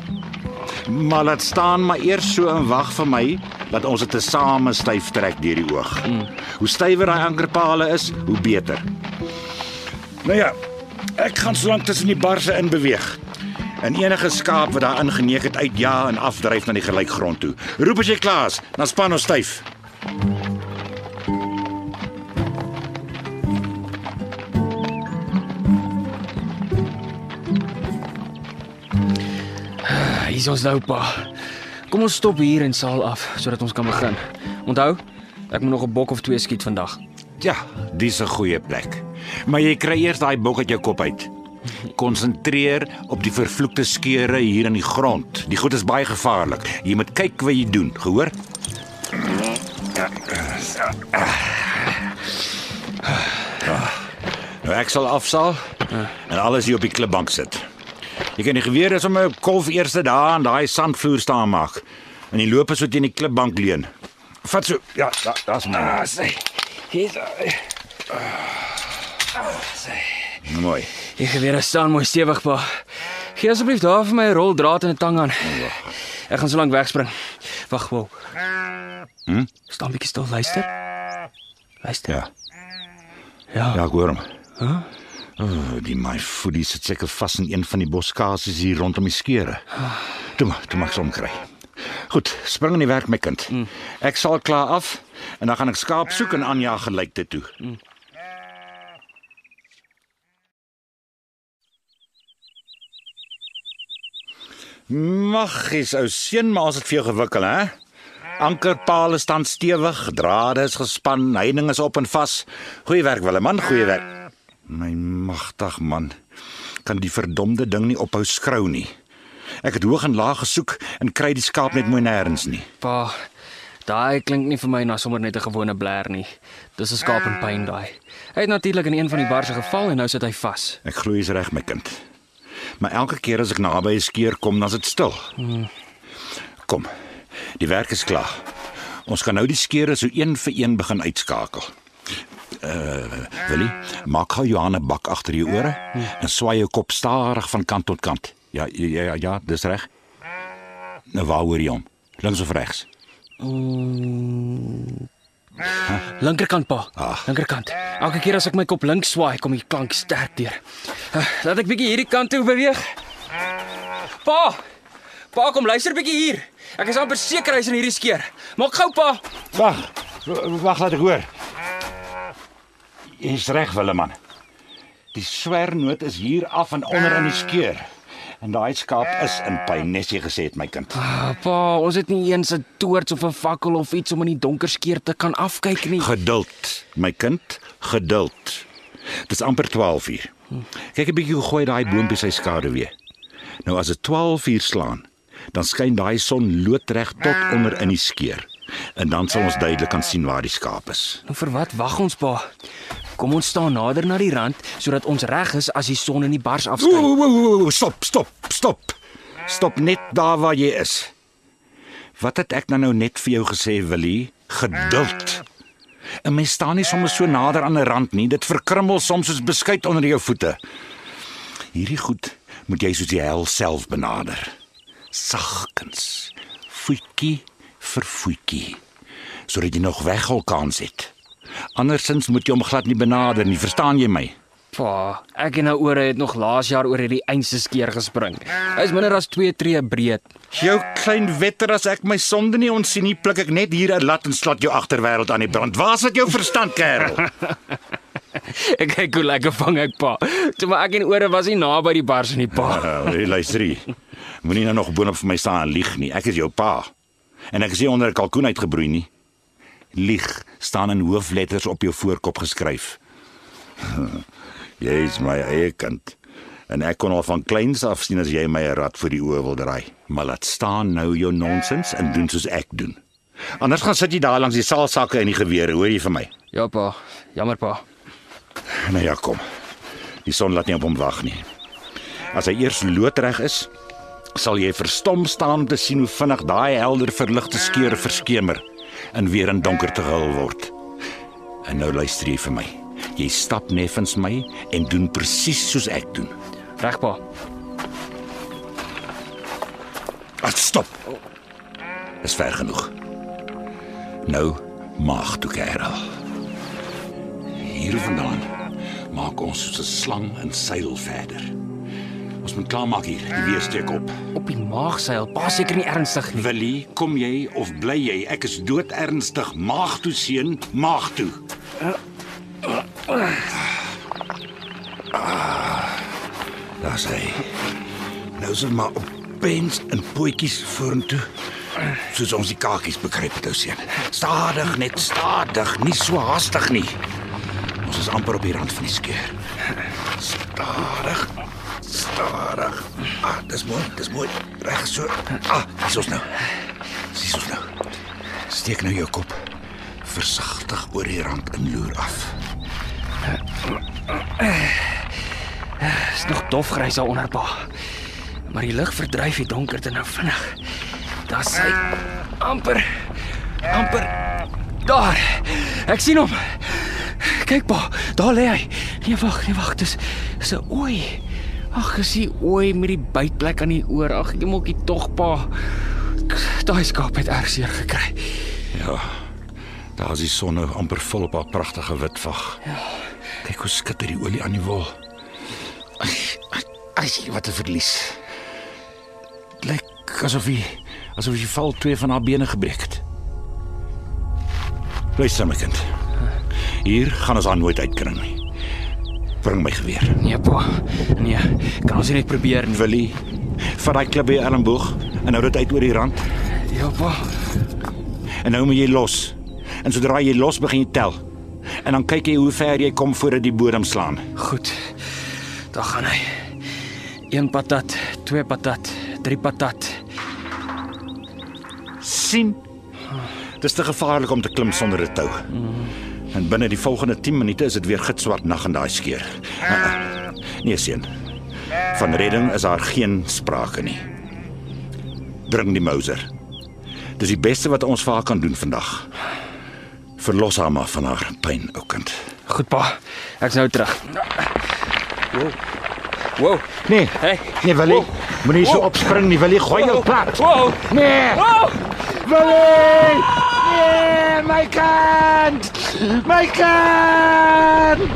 Maar laat staan maar eers so en wag vir my dat ons dit tesame styf trek deur die oog. Mm. Hoe stywer daai ankerpale is, hoe beter. Nou ja, ek gaan solank tussen die barse in beweeg. En enige skaap wat daar ingeneek het uitja en afdryf na die gelykgrond toe. Roep as jy klaar is, dan span ons styf. Hier is ons nou pa. Kom ons stop hier en saal af sodat ons kan begin. Onthou, ek moet nog 'n bok of twee skiet vandag. Ja, dis 'n goeie plek. Maar jy kry eers daai bok uit jou kop uit. Konsentreer op die vervloekte skeure hier in die grond. Die goed is baie gevaarlik. Jy moet kyk wat jy doen, gehoor? Nou ek sal afsaal en alles hier op die klipbank sit. Jy kan die geweer is om 'n kolf eerste daar aan daai sandvloer staan maak. En die lopers wat teen die klipbank leun. Vat so. Ja, da, daar's my. Ah, sê. Hier is Mooi. Die geweer staan mooi stewig pa. Gee asseblief daar vir my 'n rol draad en 'n tang aan. Ek gaan so lank wegspring. Wag, wow. Hm? Staan bietjie stil, luister. Luister. Ja. Ja. Ja, ek hoor hom. Huh? Oh, die my voetie sit seker vas in een van die boskasies hier rondom die skeure. Toe toe mag ek hom kry. Goed, spring in die werk my kind. Ek sal klaar af en dan gaan ek skaap soek en Anja gelyk dit toe. Mm. Maggies ou seun, maar ons het vir jou gewikkel, hè? Ankerpale staan stewig, drade is gespan, heining is op en vas. Goeie werk Willem, man, goeie werk. My magtig man. Kan die verdomde ding nie ophou skrou nie. Ek het hoog en laag gesoek en kry die skaap net mooi nêrens nie. Pa, daai klink nie vir my na sommer net 'n gewone bler nie. Dis 'n skaap in pyn daai. Hy het natuurlik in een van die barse geval en nou sit hy vas. Ek glo jy's reg my kind. Maar elke keer as ek naby 'n skeer kom, dan is dit stil. Hmm. Kom. Die werk is klaar. Ons kan nou die skeure so een vir een begin uitskakel. Uh, Willie, maak gou Johanne bak agter jou ore en swaai jou kop stadig van kant tot kant. Ja, ja, ja, ja dis reg. Nou waar hoor jy hom? Links of regs? Linkerkant pa. Linkerkant. Elke keer as ek my kop links swaai, kom die klank sterk deur. Uh, laat ek bietjie hierdie kant toe beweeg. Pa! Pa, kom luister bietjie hier. Ek is amper seker hy's in hierdie skeer. Maak gou pa. Wag. Wag, laat ek hoor. Jy's reg, Willeman. Die swernoot is hier af en onder in die skeur. En daai skaap is in pyn, nes jy gesê het, my kind. Ah, pa, ons het nie eens 'n toorts of 'n fakkel of iets om in die donker skeer te kan afkyk nie. Geduld, my kind, geduld. Dis amper 12 uur. Kyk 'n bietjie hoe gooi daai boontjie sy skade weer. Nou as dit 12 uur slaan, dan skyn daai son loodreg tot onder in die skeur. En dan sal ons duidelik kan sien waar die skaap is. Nou vir wat wag ons pa? Kom ons staan nader na die rand sodat ons reg is as die son in die bars afskyn. Stop, stop, stop. Stop net daar waar jy is. Wat het ek nou nou net vir jou gesê, Willie? Geduld. 'n Mens staan nie sommer so nader aan 'n rand nie. Dit verkrummel soms soos beskuit onder jou voete. Hierdie goed moet jy soos die hel self benader. Sagkens. Voetjie vir voetjie. Sodat jy nog weghol kans het. Andersins moet jy hom glad nie benader nie, verstaan jy my? Pa, ek en nou ore het nog laas jaar oor hierdie einste skeer gespring. Hy's minder as 2 tree breed. Jou klein wetter as ek my sonde nie ontsien nie, pluk ek net hier 'n lat en slat jou agterwêreld aan die brand. Waar's dit jou verstand, kerel? Ek kyk hoe lekker vang ek pa. Toe maar ek en ore was nie naby die bars nie, pa. Uh, hey, luister hier. Moenie nou nog boonop vir my staan en lieg nie. Ek is jou pa. En ek is nie onder 'n kalkoen uitgebroei nie. Lieg staan in hoofletters op jou voorkop geskryf. Jy is my eie kind. En ek kon al van kleins af sien as jy my 'n rat voor die oë wil draai. Maar laat staan nou jou nonsens en doen soos ek doen. Anders gaan sit jy daar langs die saalsakke en die gewere, hoor jy vir my? Ja, pa. Jammer, pa. Nou ja, kom. Die son laat nie op hom wag nie. As hy eers loodreg is, sal jy verstom staan om te sien hoe vinnig daai helder verligte skeure verskemer en weer in donkerte gehul word. En nou luister jy vir my. Jy stap neffens my en doen presies soos ek doen. Reg, pa. Wat stop. Dis ver genoeg. Nou maag toe kerel. Hier vandaan maak ons soos 'n slang in seil verder. Ons moet klaarmaak hier, die weer steek op. Op die maagseil. Pa seker nie ernstig nie. Willie, kom jy of bly jy? Ek is doodernstig. Maag toe seun, maag toe. Ah, Daar's hy. Nou is dit maar op pens en potjies vorentoe. Soos ons die kakies bekruip het, ou seun. Stadig, net stadig, nie so haastig nie. Ons is amper op die rand van die skeur. Stadig. Stadig. Ah, dis mooi, dis mooi. Reg so. Ah, dis ons nou. Dis ons nou. Steek nou jou kop versigtig oor die rand en loer af. Dis nog dofgrys daaronder, pa. Maar die lig verdryf die donkerte nou vinnig. Daar's hy. amper amper daar. Ek sien hom. Kyk pa, daar lê hy. Nee, wag, nee, wag, dis 'n ooi. Ag, is die ooi met die bytplek aan die oor. Ag, jy mokkie tog pa. Daai skaap het erg seer gekry. Ja. Daar is die son nou amper vol op haar pragtige wit vag. Ja. Kyk hoe skitter die olie aan die wol. Ai, ai, ai wat 'n verlies. Lyk asof hy asof hy val twee van haar bene gebreek het. Luister my kind. Hier gaan ons haar nooit uitkring nie. Bring my geweer. Nee, pa. Nee, kan ons net probeer nie. Willie, vat daai klip by jou elmboog en hou dit uit oor die rand Ja, pa. en nou moet jy los. En sodra jy los begin jy tel. en dan kyk jy hoe ver jy kom voordat die bodem slaan. Goed. Daar gaan hy. Een patat, twee patat, drie patat. sien. Dis te gevaarlik om te klim sonder 'n tou. En binne die volgende 10 minute is dit weer gitswart nag in daai skeur. Uh-uh. Nee seun. Van redding is daar geen sprake nie. Bring die Mauser. Dis die beste wat ons vir haar kan doen vandag. Verlos haar maar van haar pyn, ou kind. Goed pa. Ek's nou terug. Wow. Wow. Nee, Hey. nee Willie. Wow. Moenie so Wow. opspring nie, Willie. Gooi jou plat. Wow. Nee. Wow. Willie! Nee, my kind! My kind!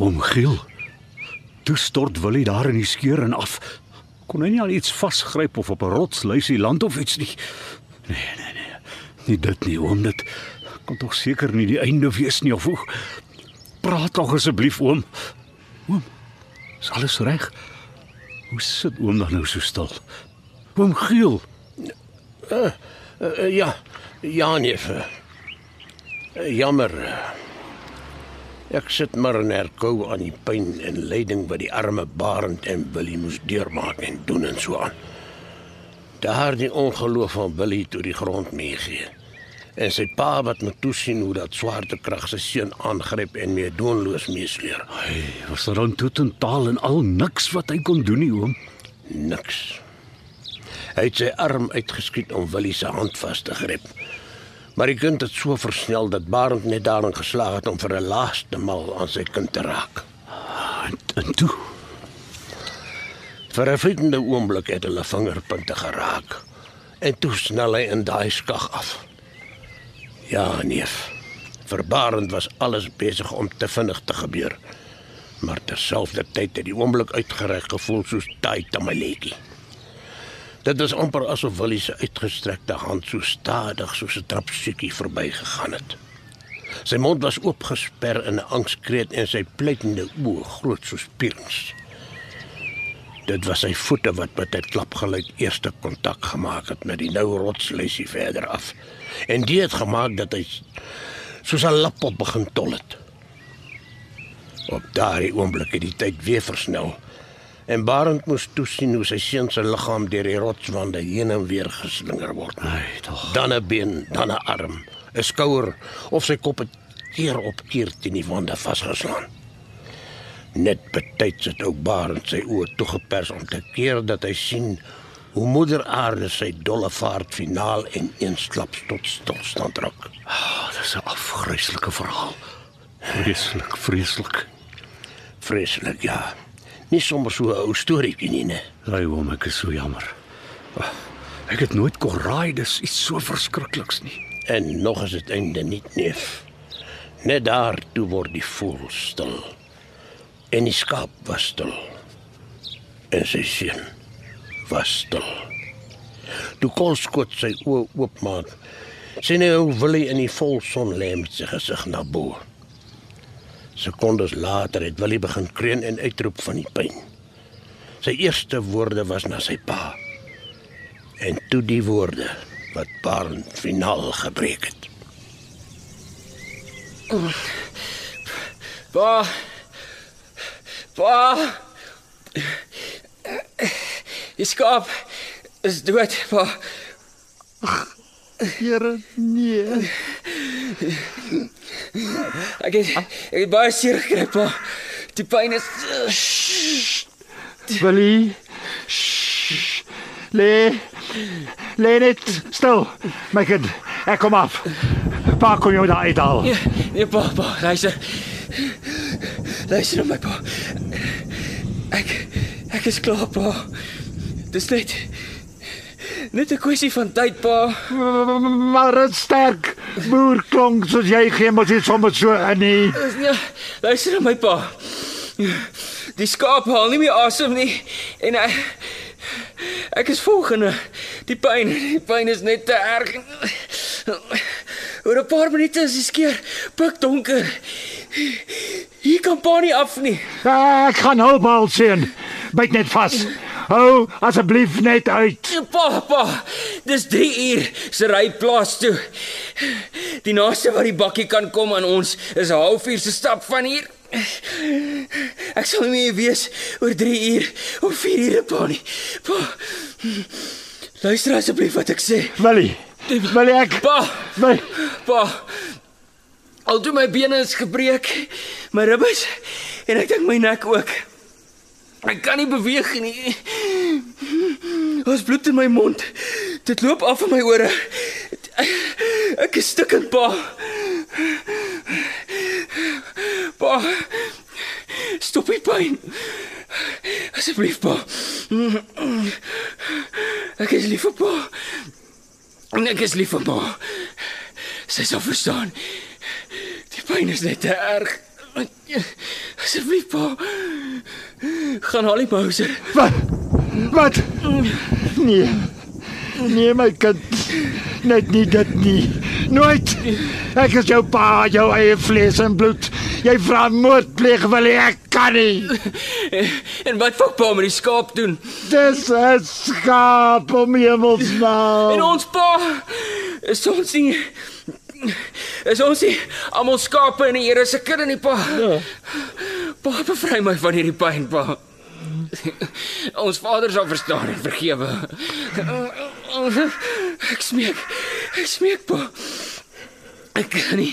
Oom Giel. Toe stort Willie daar in die skeur en af. Kon hy nie al iets vasgryp of op 'n rots luisie land of iets nie? Nee, nee, nee. Nie dit nie, oom, dit kan tog seker nie die einde wees nie of hoe. Praat tog asseblief, oom. Oom, is alles reg? Hoe sit oom dan nou so stil? Oom Giel. Uh, ja, ja neef. Uh, jammer. Ek sit maar in herkou aan die pyn en lyding wat die arme Barend en Willie moes deurmaak en doen en so aan. Daardie ongeloof van Willie toe die grond meegee. En sy pa wat moet toesien hoe dat swaartekrag sy seun aangryp en mee doonloos meesleer. Hy was er dan totaal en al niks wat hy kon doen nie, oom. Niks. Hy het sy arm uitgeskiet om Willie se hand vas te gryp. Maar die kind het so versnel dat Barend net daarin geslaag het om vir 'n laaste maal aan sy kind te raak. En, en toe, Vir 'n vlietende oomblik het hulle vingerpunte geraak. En toe snel hy in daai skag af. Ja, neef. Vir Barend was alles besig om te vinnig te gebeur. Maar terselfdertyd het die oomblik uitgereik gevoel soos taai tamaletjie. Dit was amper asof Willie se uitgestrekte hand so stadig soos 'n trapstukkie verbygegaan het. Sy mond was oopgesper in 'n angskreet en sy pleitende oë groot soos pierns. Dit was sy voete wat met 'n klapgeluid eerste kontak gemaak het met die nou rotsluisie verder af. En dit het gemaak dat hy soos 'n lap op begin tol het. Op daardie oomblik het die tyd weer versnel. En Barend moes toesien hoe sy seun se liggaam deur die rotswande heen en weer geslinger word. Ai, tog. Dan 'n been, dan 'n arm, 'n skouer of sy kop het keer op keer teen die wande vasgeslaan. Net betyds het ook Barend sy oë toegepers om te keer dat hy sien hoe moeder aarde sy dolle vaart finaal en eensklaps tot stilstand ruk. Oh, dis 'n afgryslike verhaal. Vreeslik, vreeslik. Vreeslik ja. Nie sommer so 'n ou storieetjie nie, né? Ai, oom, ek is so jammer. Ah, Ek het nooit kon raai dis iets so verskrikliks nie. En nog is dit einde nie neef. Net daar toe word die voël stil. En die skaap was stil. En sy seun was stil. Toe kon skot sy oë oopmaak. sien hy hoe Willie in die volson lê met sy gesig na bo. Sekondes later het Willie begin kreun en uitroep van die pyn. Sy eerste woorde was na sy pa. En toe die woorde wat Barend finaal gebreek het. Pa. Pa. Die skaap is dood, pa. Here, nee. Ek het ek het baie seer gekry, pa. Die pyn is Willie. Shh. Lê. Lê net stil. My kind, ek kom af. Pa kom jou daar uithaal. Nee, nee pa, pa, luister. Luister my pa. Ek ek is klaar, pa. Dis net net 'n kwessie van tyd, pa. Maar dit sterk. Boer klonk soos jy geen mos iets sommer so in nie. Ja, luister na my pa. Die skaap haal nie meer asem nie en hy Ek is volgende. Die pyn, die pyn is net te erg. Oor 'n paar minute is die skeer pikdonker. Hier kan pa nie af nie. Ek gaan hulp haal sien. Byt net vas. Hou asseblief net uit. Pa, pa. Dis 3 uur se ry plaas toe. Die naaste wat die bakkie kan kom aan ons is 'n halfuur se stap van hier. Ek sal nie meer weet oor 3 uur of 4 ure pa nie. Pa. Luister asseblief wat ek sê. Willie. Willie ek. Pa, Willie. pa. Al toe my bene is gebreek, my ribbes en ek dink my nek ook. Ek kan nie beweeg nie. Daar's bloed in my mond. Dit loop af in my ore. Ek is stikkend, pa. Pa. Stop die pyn. Asseblief, pa. Ek is lief vir pa. En ek is lief vir ma. Sy sal verstaan. Die pyn is net te erg. Asseblief, pa. Gaan haal die Mauser. Wat? Wat? Nee. Nee my kind. Net nie dit nie. Nooit. Ek is jou pa, jou eie vlees en bloed. Jy vra moord pleeg wil ek kan nie. En wat fok pa met die skaap doen? Dis 'n skaap om hemelsnaam. En ons pa is ons nie is ons nie almal skape in die Here se kudde nie pa. Ja. Pa bevry my van hierdie pyn pa. Ons Vader sal verstaan en vergewe. Ek smeek. Ek smeek pa. Ek kan nie.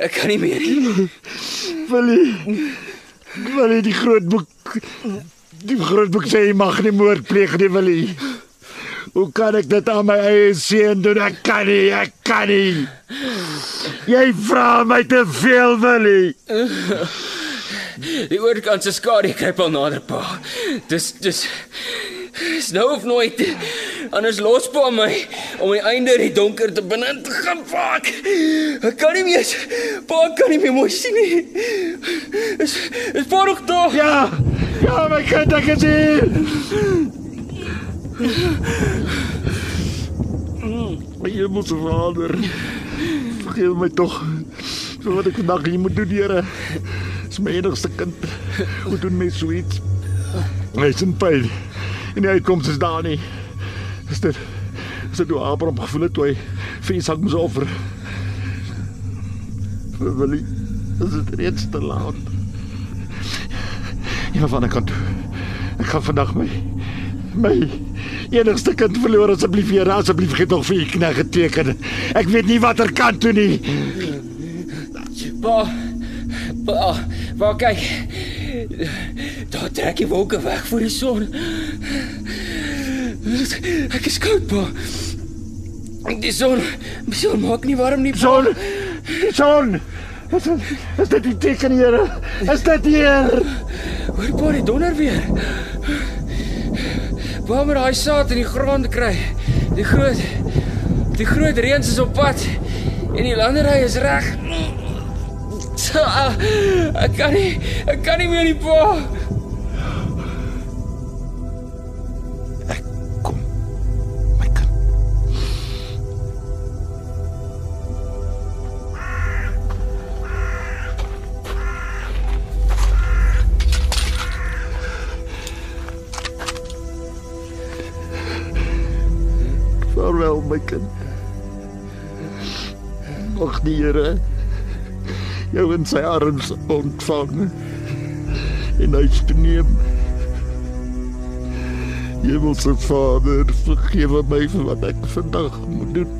Ek kan nie meer nie. Willie. Willie die groot boek. Die groot boek sê jy mag nie moord pleeg nie, Willie. Hoe kan ek dit aan my eie seun doen? Ek kan nie, ek kan nie. Jy vra my te veel, Willie. Die oorkant se skadu kruip al nader pa. Dis dis Dis nou of nooit. Anders los pa my om die einde in die donker te binne te gaan vaak. Ek kan nie meer. Pa kan nie meer mooi sien nie. Is is pa nog daar? Ja. Ja, my kind, ek is hier. My hemelse Vader. Vergeef my tog vir wat ek vandag hier moet doen, Here. Dis my enigste kind. Hoe doen my sweet? Hy is in pyn. En die uitkoms is daar nie. Is dit is dit hoe Abraham gevoel het toe hy vir Isak moes offer? Vir Willie is dit reeds te laat. Ja, van ek kan toe. Ek gaan vandag my my enigste kind verloor asseblief Here, asseblief gee tog vir u knegt geteken. Ek weet nie watter kant toe nie. Pa. Pa, pa kyk. Daar trek die wolke weg voor die son. Ek is koud, pa. Die son, die son maak nie warm nie. Pa. Son. Die son. Is, is dit die teken, Here? Is dit hier? Hoor pa die donder weer. Waar moet daai saad in die grond kry? Die groot die groot reëns is op pad en die landery is reg. Ek kan nie ek kan nie meer nie pa. My kind. Mag die Here jou in sy arms ontvang en toe neem. Hemelse Vader, vergewe my vir wat ek vandag moet doen.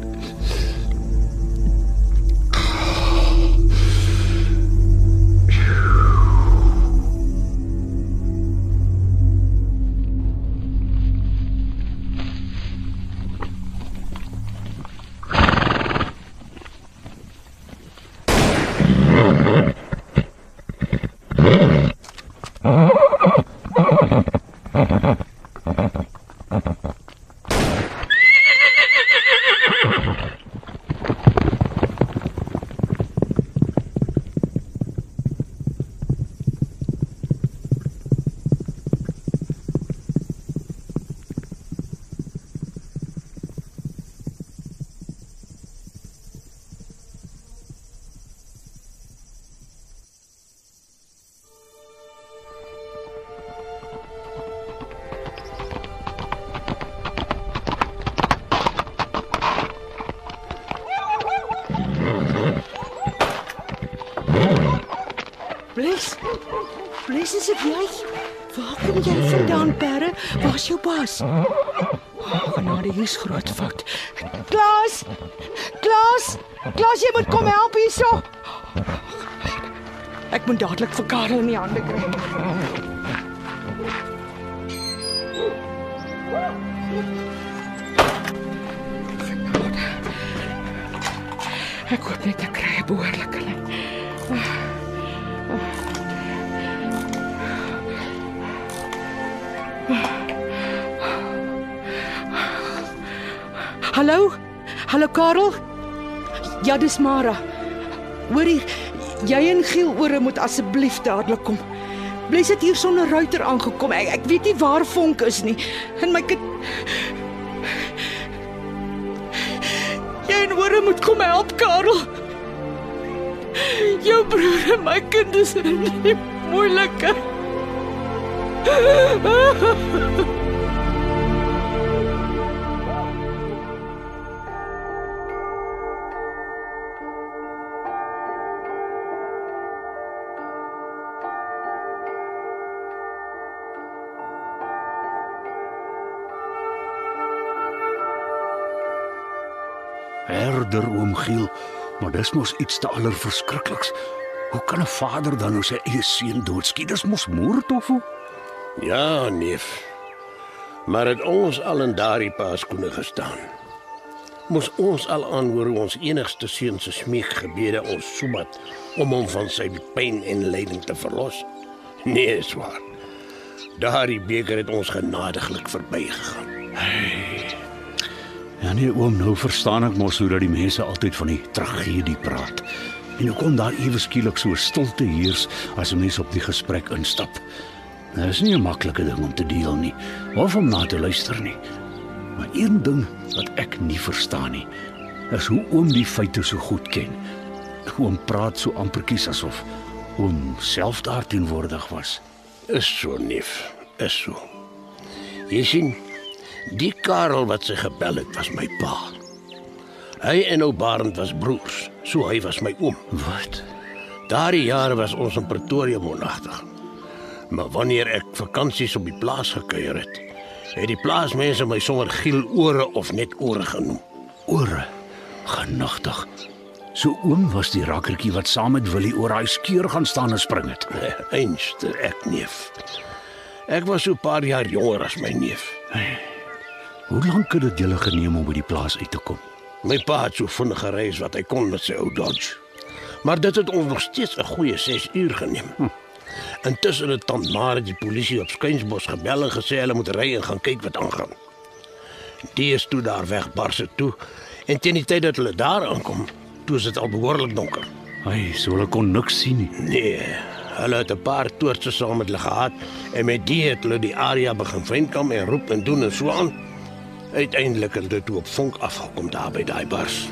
Ek hoop net ek kry 'n behoorlike lyn. Hallo? Hallo Karel? Ja, dis Mara. Hoor hier, jy en Giel ore moet asseblief dadelik kom. Bless het hier sonder ruiter aangekom. Ek ek weet nie waar Vonk is nie. En my kind Ore moet kom help, Karel. Jou broer en my kind is in die moeilikheid. Herder oom Giel, maar dis mos iets te allerverskrikliks. Hoe kan 'n vader dan nou sy eie seun doodskiet? Dis mos moord of hoe? Ja, neef. Maar het ons al in daardie paaskoene gestaan. Moes ons al aanhoor hoe ons enigste seun se smeekgebede ons soemat om hom van sy pyn en lyding te verlos? Nee, swaar. Daardie beker het ons genadiglik verbygegaan. Ja nee oom, nou verstaan ek mos hoe dat die mense altyd van die tragedie praat. En hoe kom daar ewe skielik so stilte heers as 'n mens op die gesprek instap? Dit is nie 'n maklike ding om te deel nie, of om na te luister nie. Maar een ding wat ek nie verstaan nie, is hoe oom die feite so goed ken. Oom praat so amperkies asof oom self daar teenwoordig was. Is so neef, is so. Jy sien, die Karel wat sy gebel het was my pa. Hy en ou Barend was broers, so hy was my oom. Wat? Daardie jare was ons in Pretoria woonagtig. Maar wanneer ek vakansies op die plaas gekuier het, het die plaasmense my sommer giel ore of net ore genoem. Ore. Genagtig. So oom was die rakkertjie wat saam met Willie oor daai skeur gaan staan en spring het. Einste ek neef. Ek was so 'n paar jaar jonger as my neef. Hoe lank het dit julle geneem om by die plaas uit te kom? My pa het so vinnig gereis wat hy kon met sy ou Dodge. Maar dit het ons nog steeds 'n goeie 6 uur geneem. Hm. Intussen het tant Mare die polisie op Skynsbos gebel en gesê hulle moet ry en gaan kyk wat aangaan. Die is toe daar weg barse toe en teen die tyd dat hulle daar aankom, toe is dit al behoorlik donker. Hy, so hulle kon niks sien nie. Nee, hulle het 'n paar toortse saam met hulle gehad en met die het hulle die area begin vriendkam en roep en doen en so aan. Uiteindelik het dit op vonk afgekom daar by daai bars.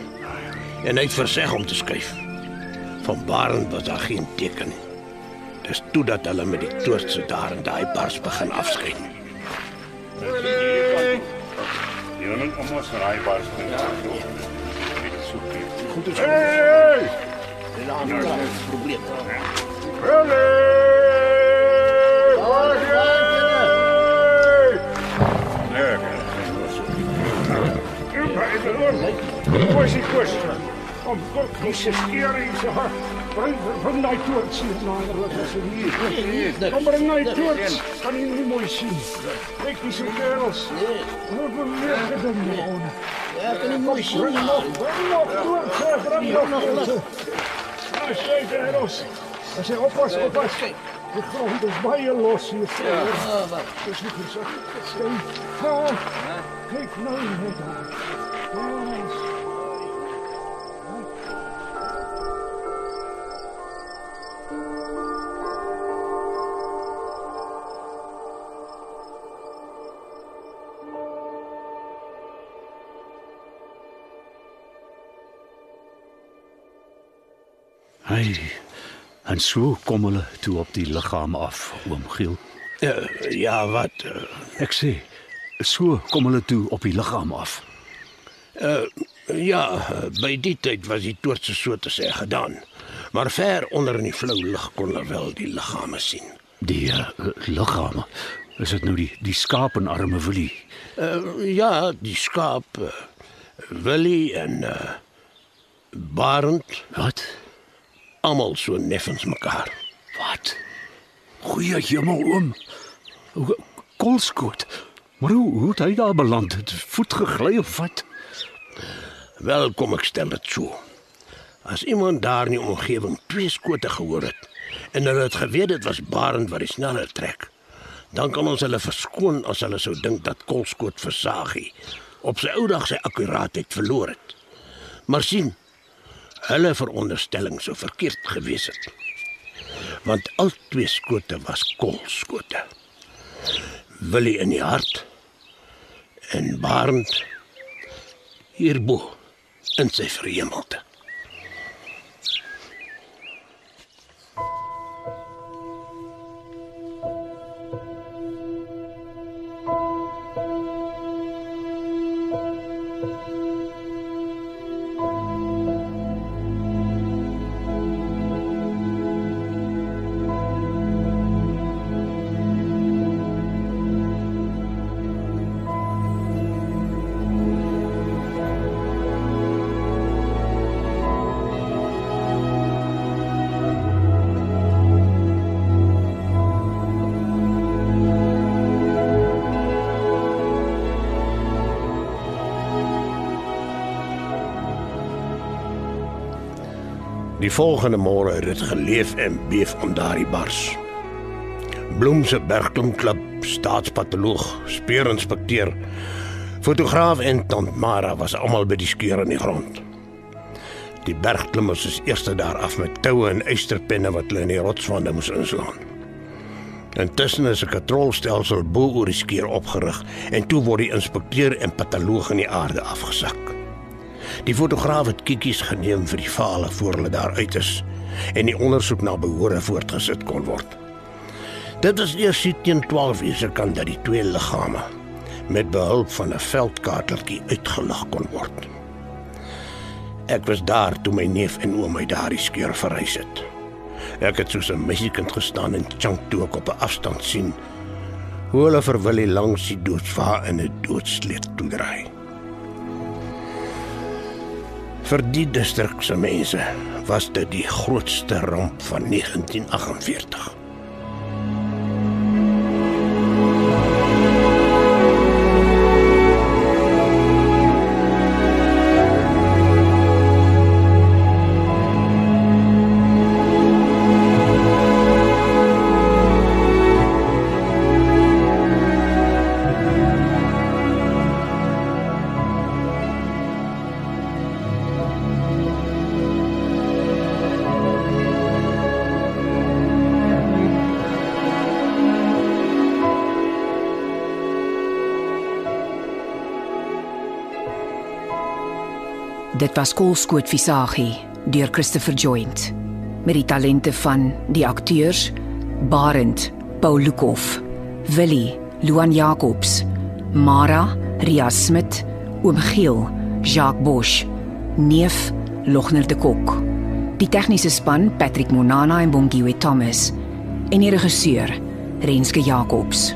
En hy het verseg om te skuif. Van Barend was daar geen teken. Dis toe dat hulle met die toortse daar in daai bars begin afskei. Jy moet om ons raai bars kom. Goed is. Hey! Dis 'n probleem. Koos, koos. Kom, kom, dis skeer hier so. Bring bring daai toorts hier nader as hier. Kom bring daai toorts. Kan jy nie mooi sien? Kyk dis so kerels. Hoe wil jy dit doen? Ja, kan nie mooi sien. Bring nog, bring nog toorts, bring nog toorts. Nou sê kerels. As jy oppas, oppas. Die grond is baie los hier. Ja, wat? Dis nie gesak. Skyn. Ha. Kyk nou net daar. Yes. En so kom hulle toe op die liggaam af, oom Giel. Ja, ja, wat? Uh, Ek sê, so kom hulle toe op die liggaam af. ja, by die tyd was die toortse so te sê gedaan. Maar ver onder in die flou lig kon hulle wel die liggame sien. Die uh, liggame. Is dit nou die die skaap en arme Willie? Uh, ja, die skaap uh, Willie en uh, Barend, Wat? Almal so neffens mekaar. Wat? Goeie hemel oom. Kolskoot. Maar hoe hoe het hy daar beland? Het voet gegly of wat? Wel kom ek stel dit so. As iemand daar in die omgewing twee skote gehoor het en hulle het geweet dit was Barend wat die sneller trek, dan kan ons hulle verskoon as hulle sou dink dat Kolskoot versagie op sy ou dag sy akkuraatheid verloor het. Maar sien, hulle veronderstelling sou verkeerd gewees het. Want al twee skote was Kolskote. Willie in die hart en Barend hierbo in sy verhemelte. Die volgende môre het dit geleef en beef om daardie bars. Bloem se bergklimklub, staatspatoloog, speerinspekteur, fotograaf en tant Mara was almal by die skeur in die grond. Die bergklimmers is eers daar af met toue en eysterpenne wat hulle in die rotswande moes inslaan. Intussen is 'n kontrolstelsel bo oor die skeur opgerig en toe word die inspekteur en patoloog in die aarde afgesak. Die fotograaf het kikkies geneem vir die fale voor hulle daar uit is en die ondersoek na behore voortgesit kon word. Dit is eers teen 12 uur se kant dat die twee liggame met behulp van 'n veldkaartjie uitgelig kon word. Ek was daar toe my neef en oom my daardie skeur verhuis het. Ek het soos 'n meisiekind gestaan en chunk toe ek op 'n afstand sien hoe hulle vir Willie langs die doodsvaar in 'n doodsleet toedraai. Vir die distrik se mense was dit die grootste ramp van 1948. Dit was Kolskoot Visagie deur Christopher Joint met die talente van die akteurs Barend Paul Lukhof, Willie Luan Jacobs, Mara Ria Smit, Oom Giel Jacques Bosch, Neef Logner de Kok. Die tegniese span Patrick Monana en Bongiwe Thomas en die regisseur Renske Jacobs.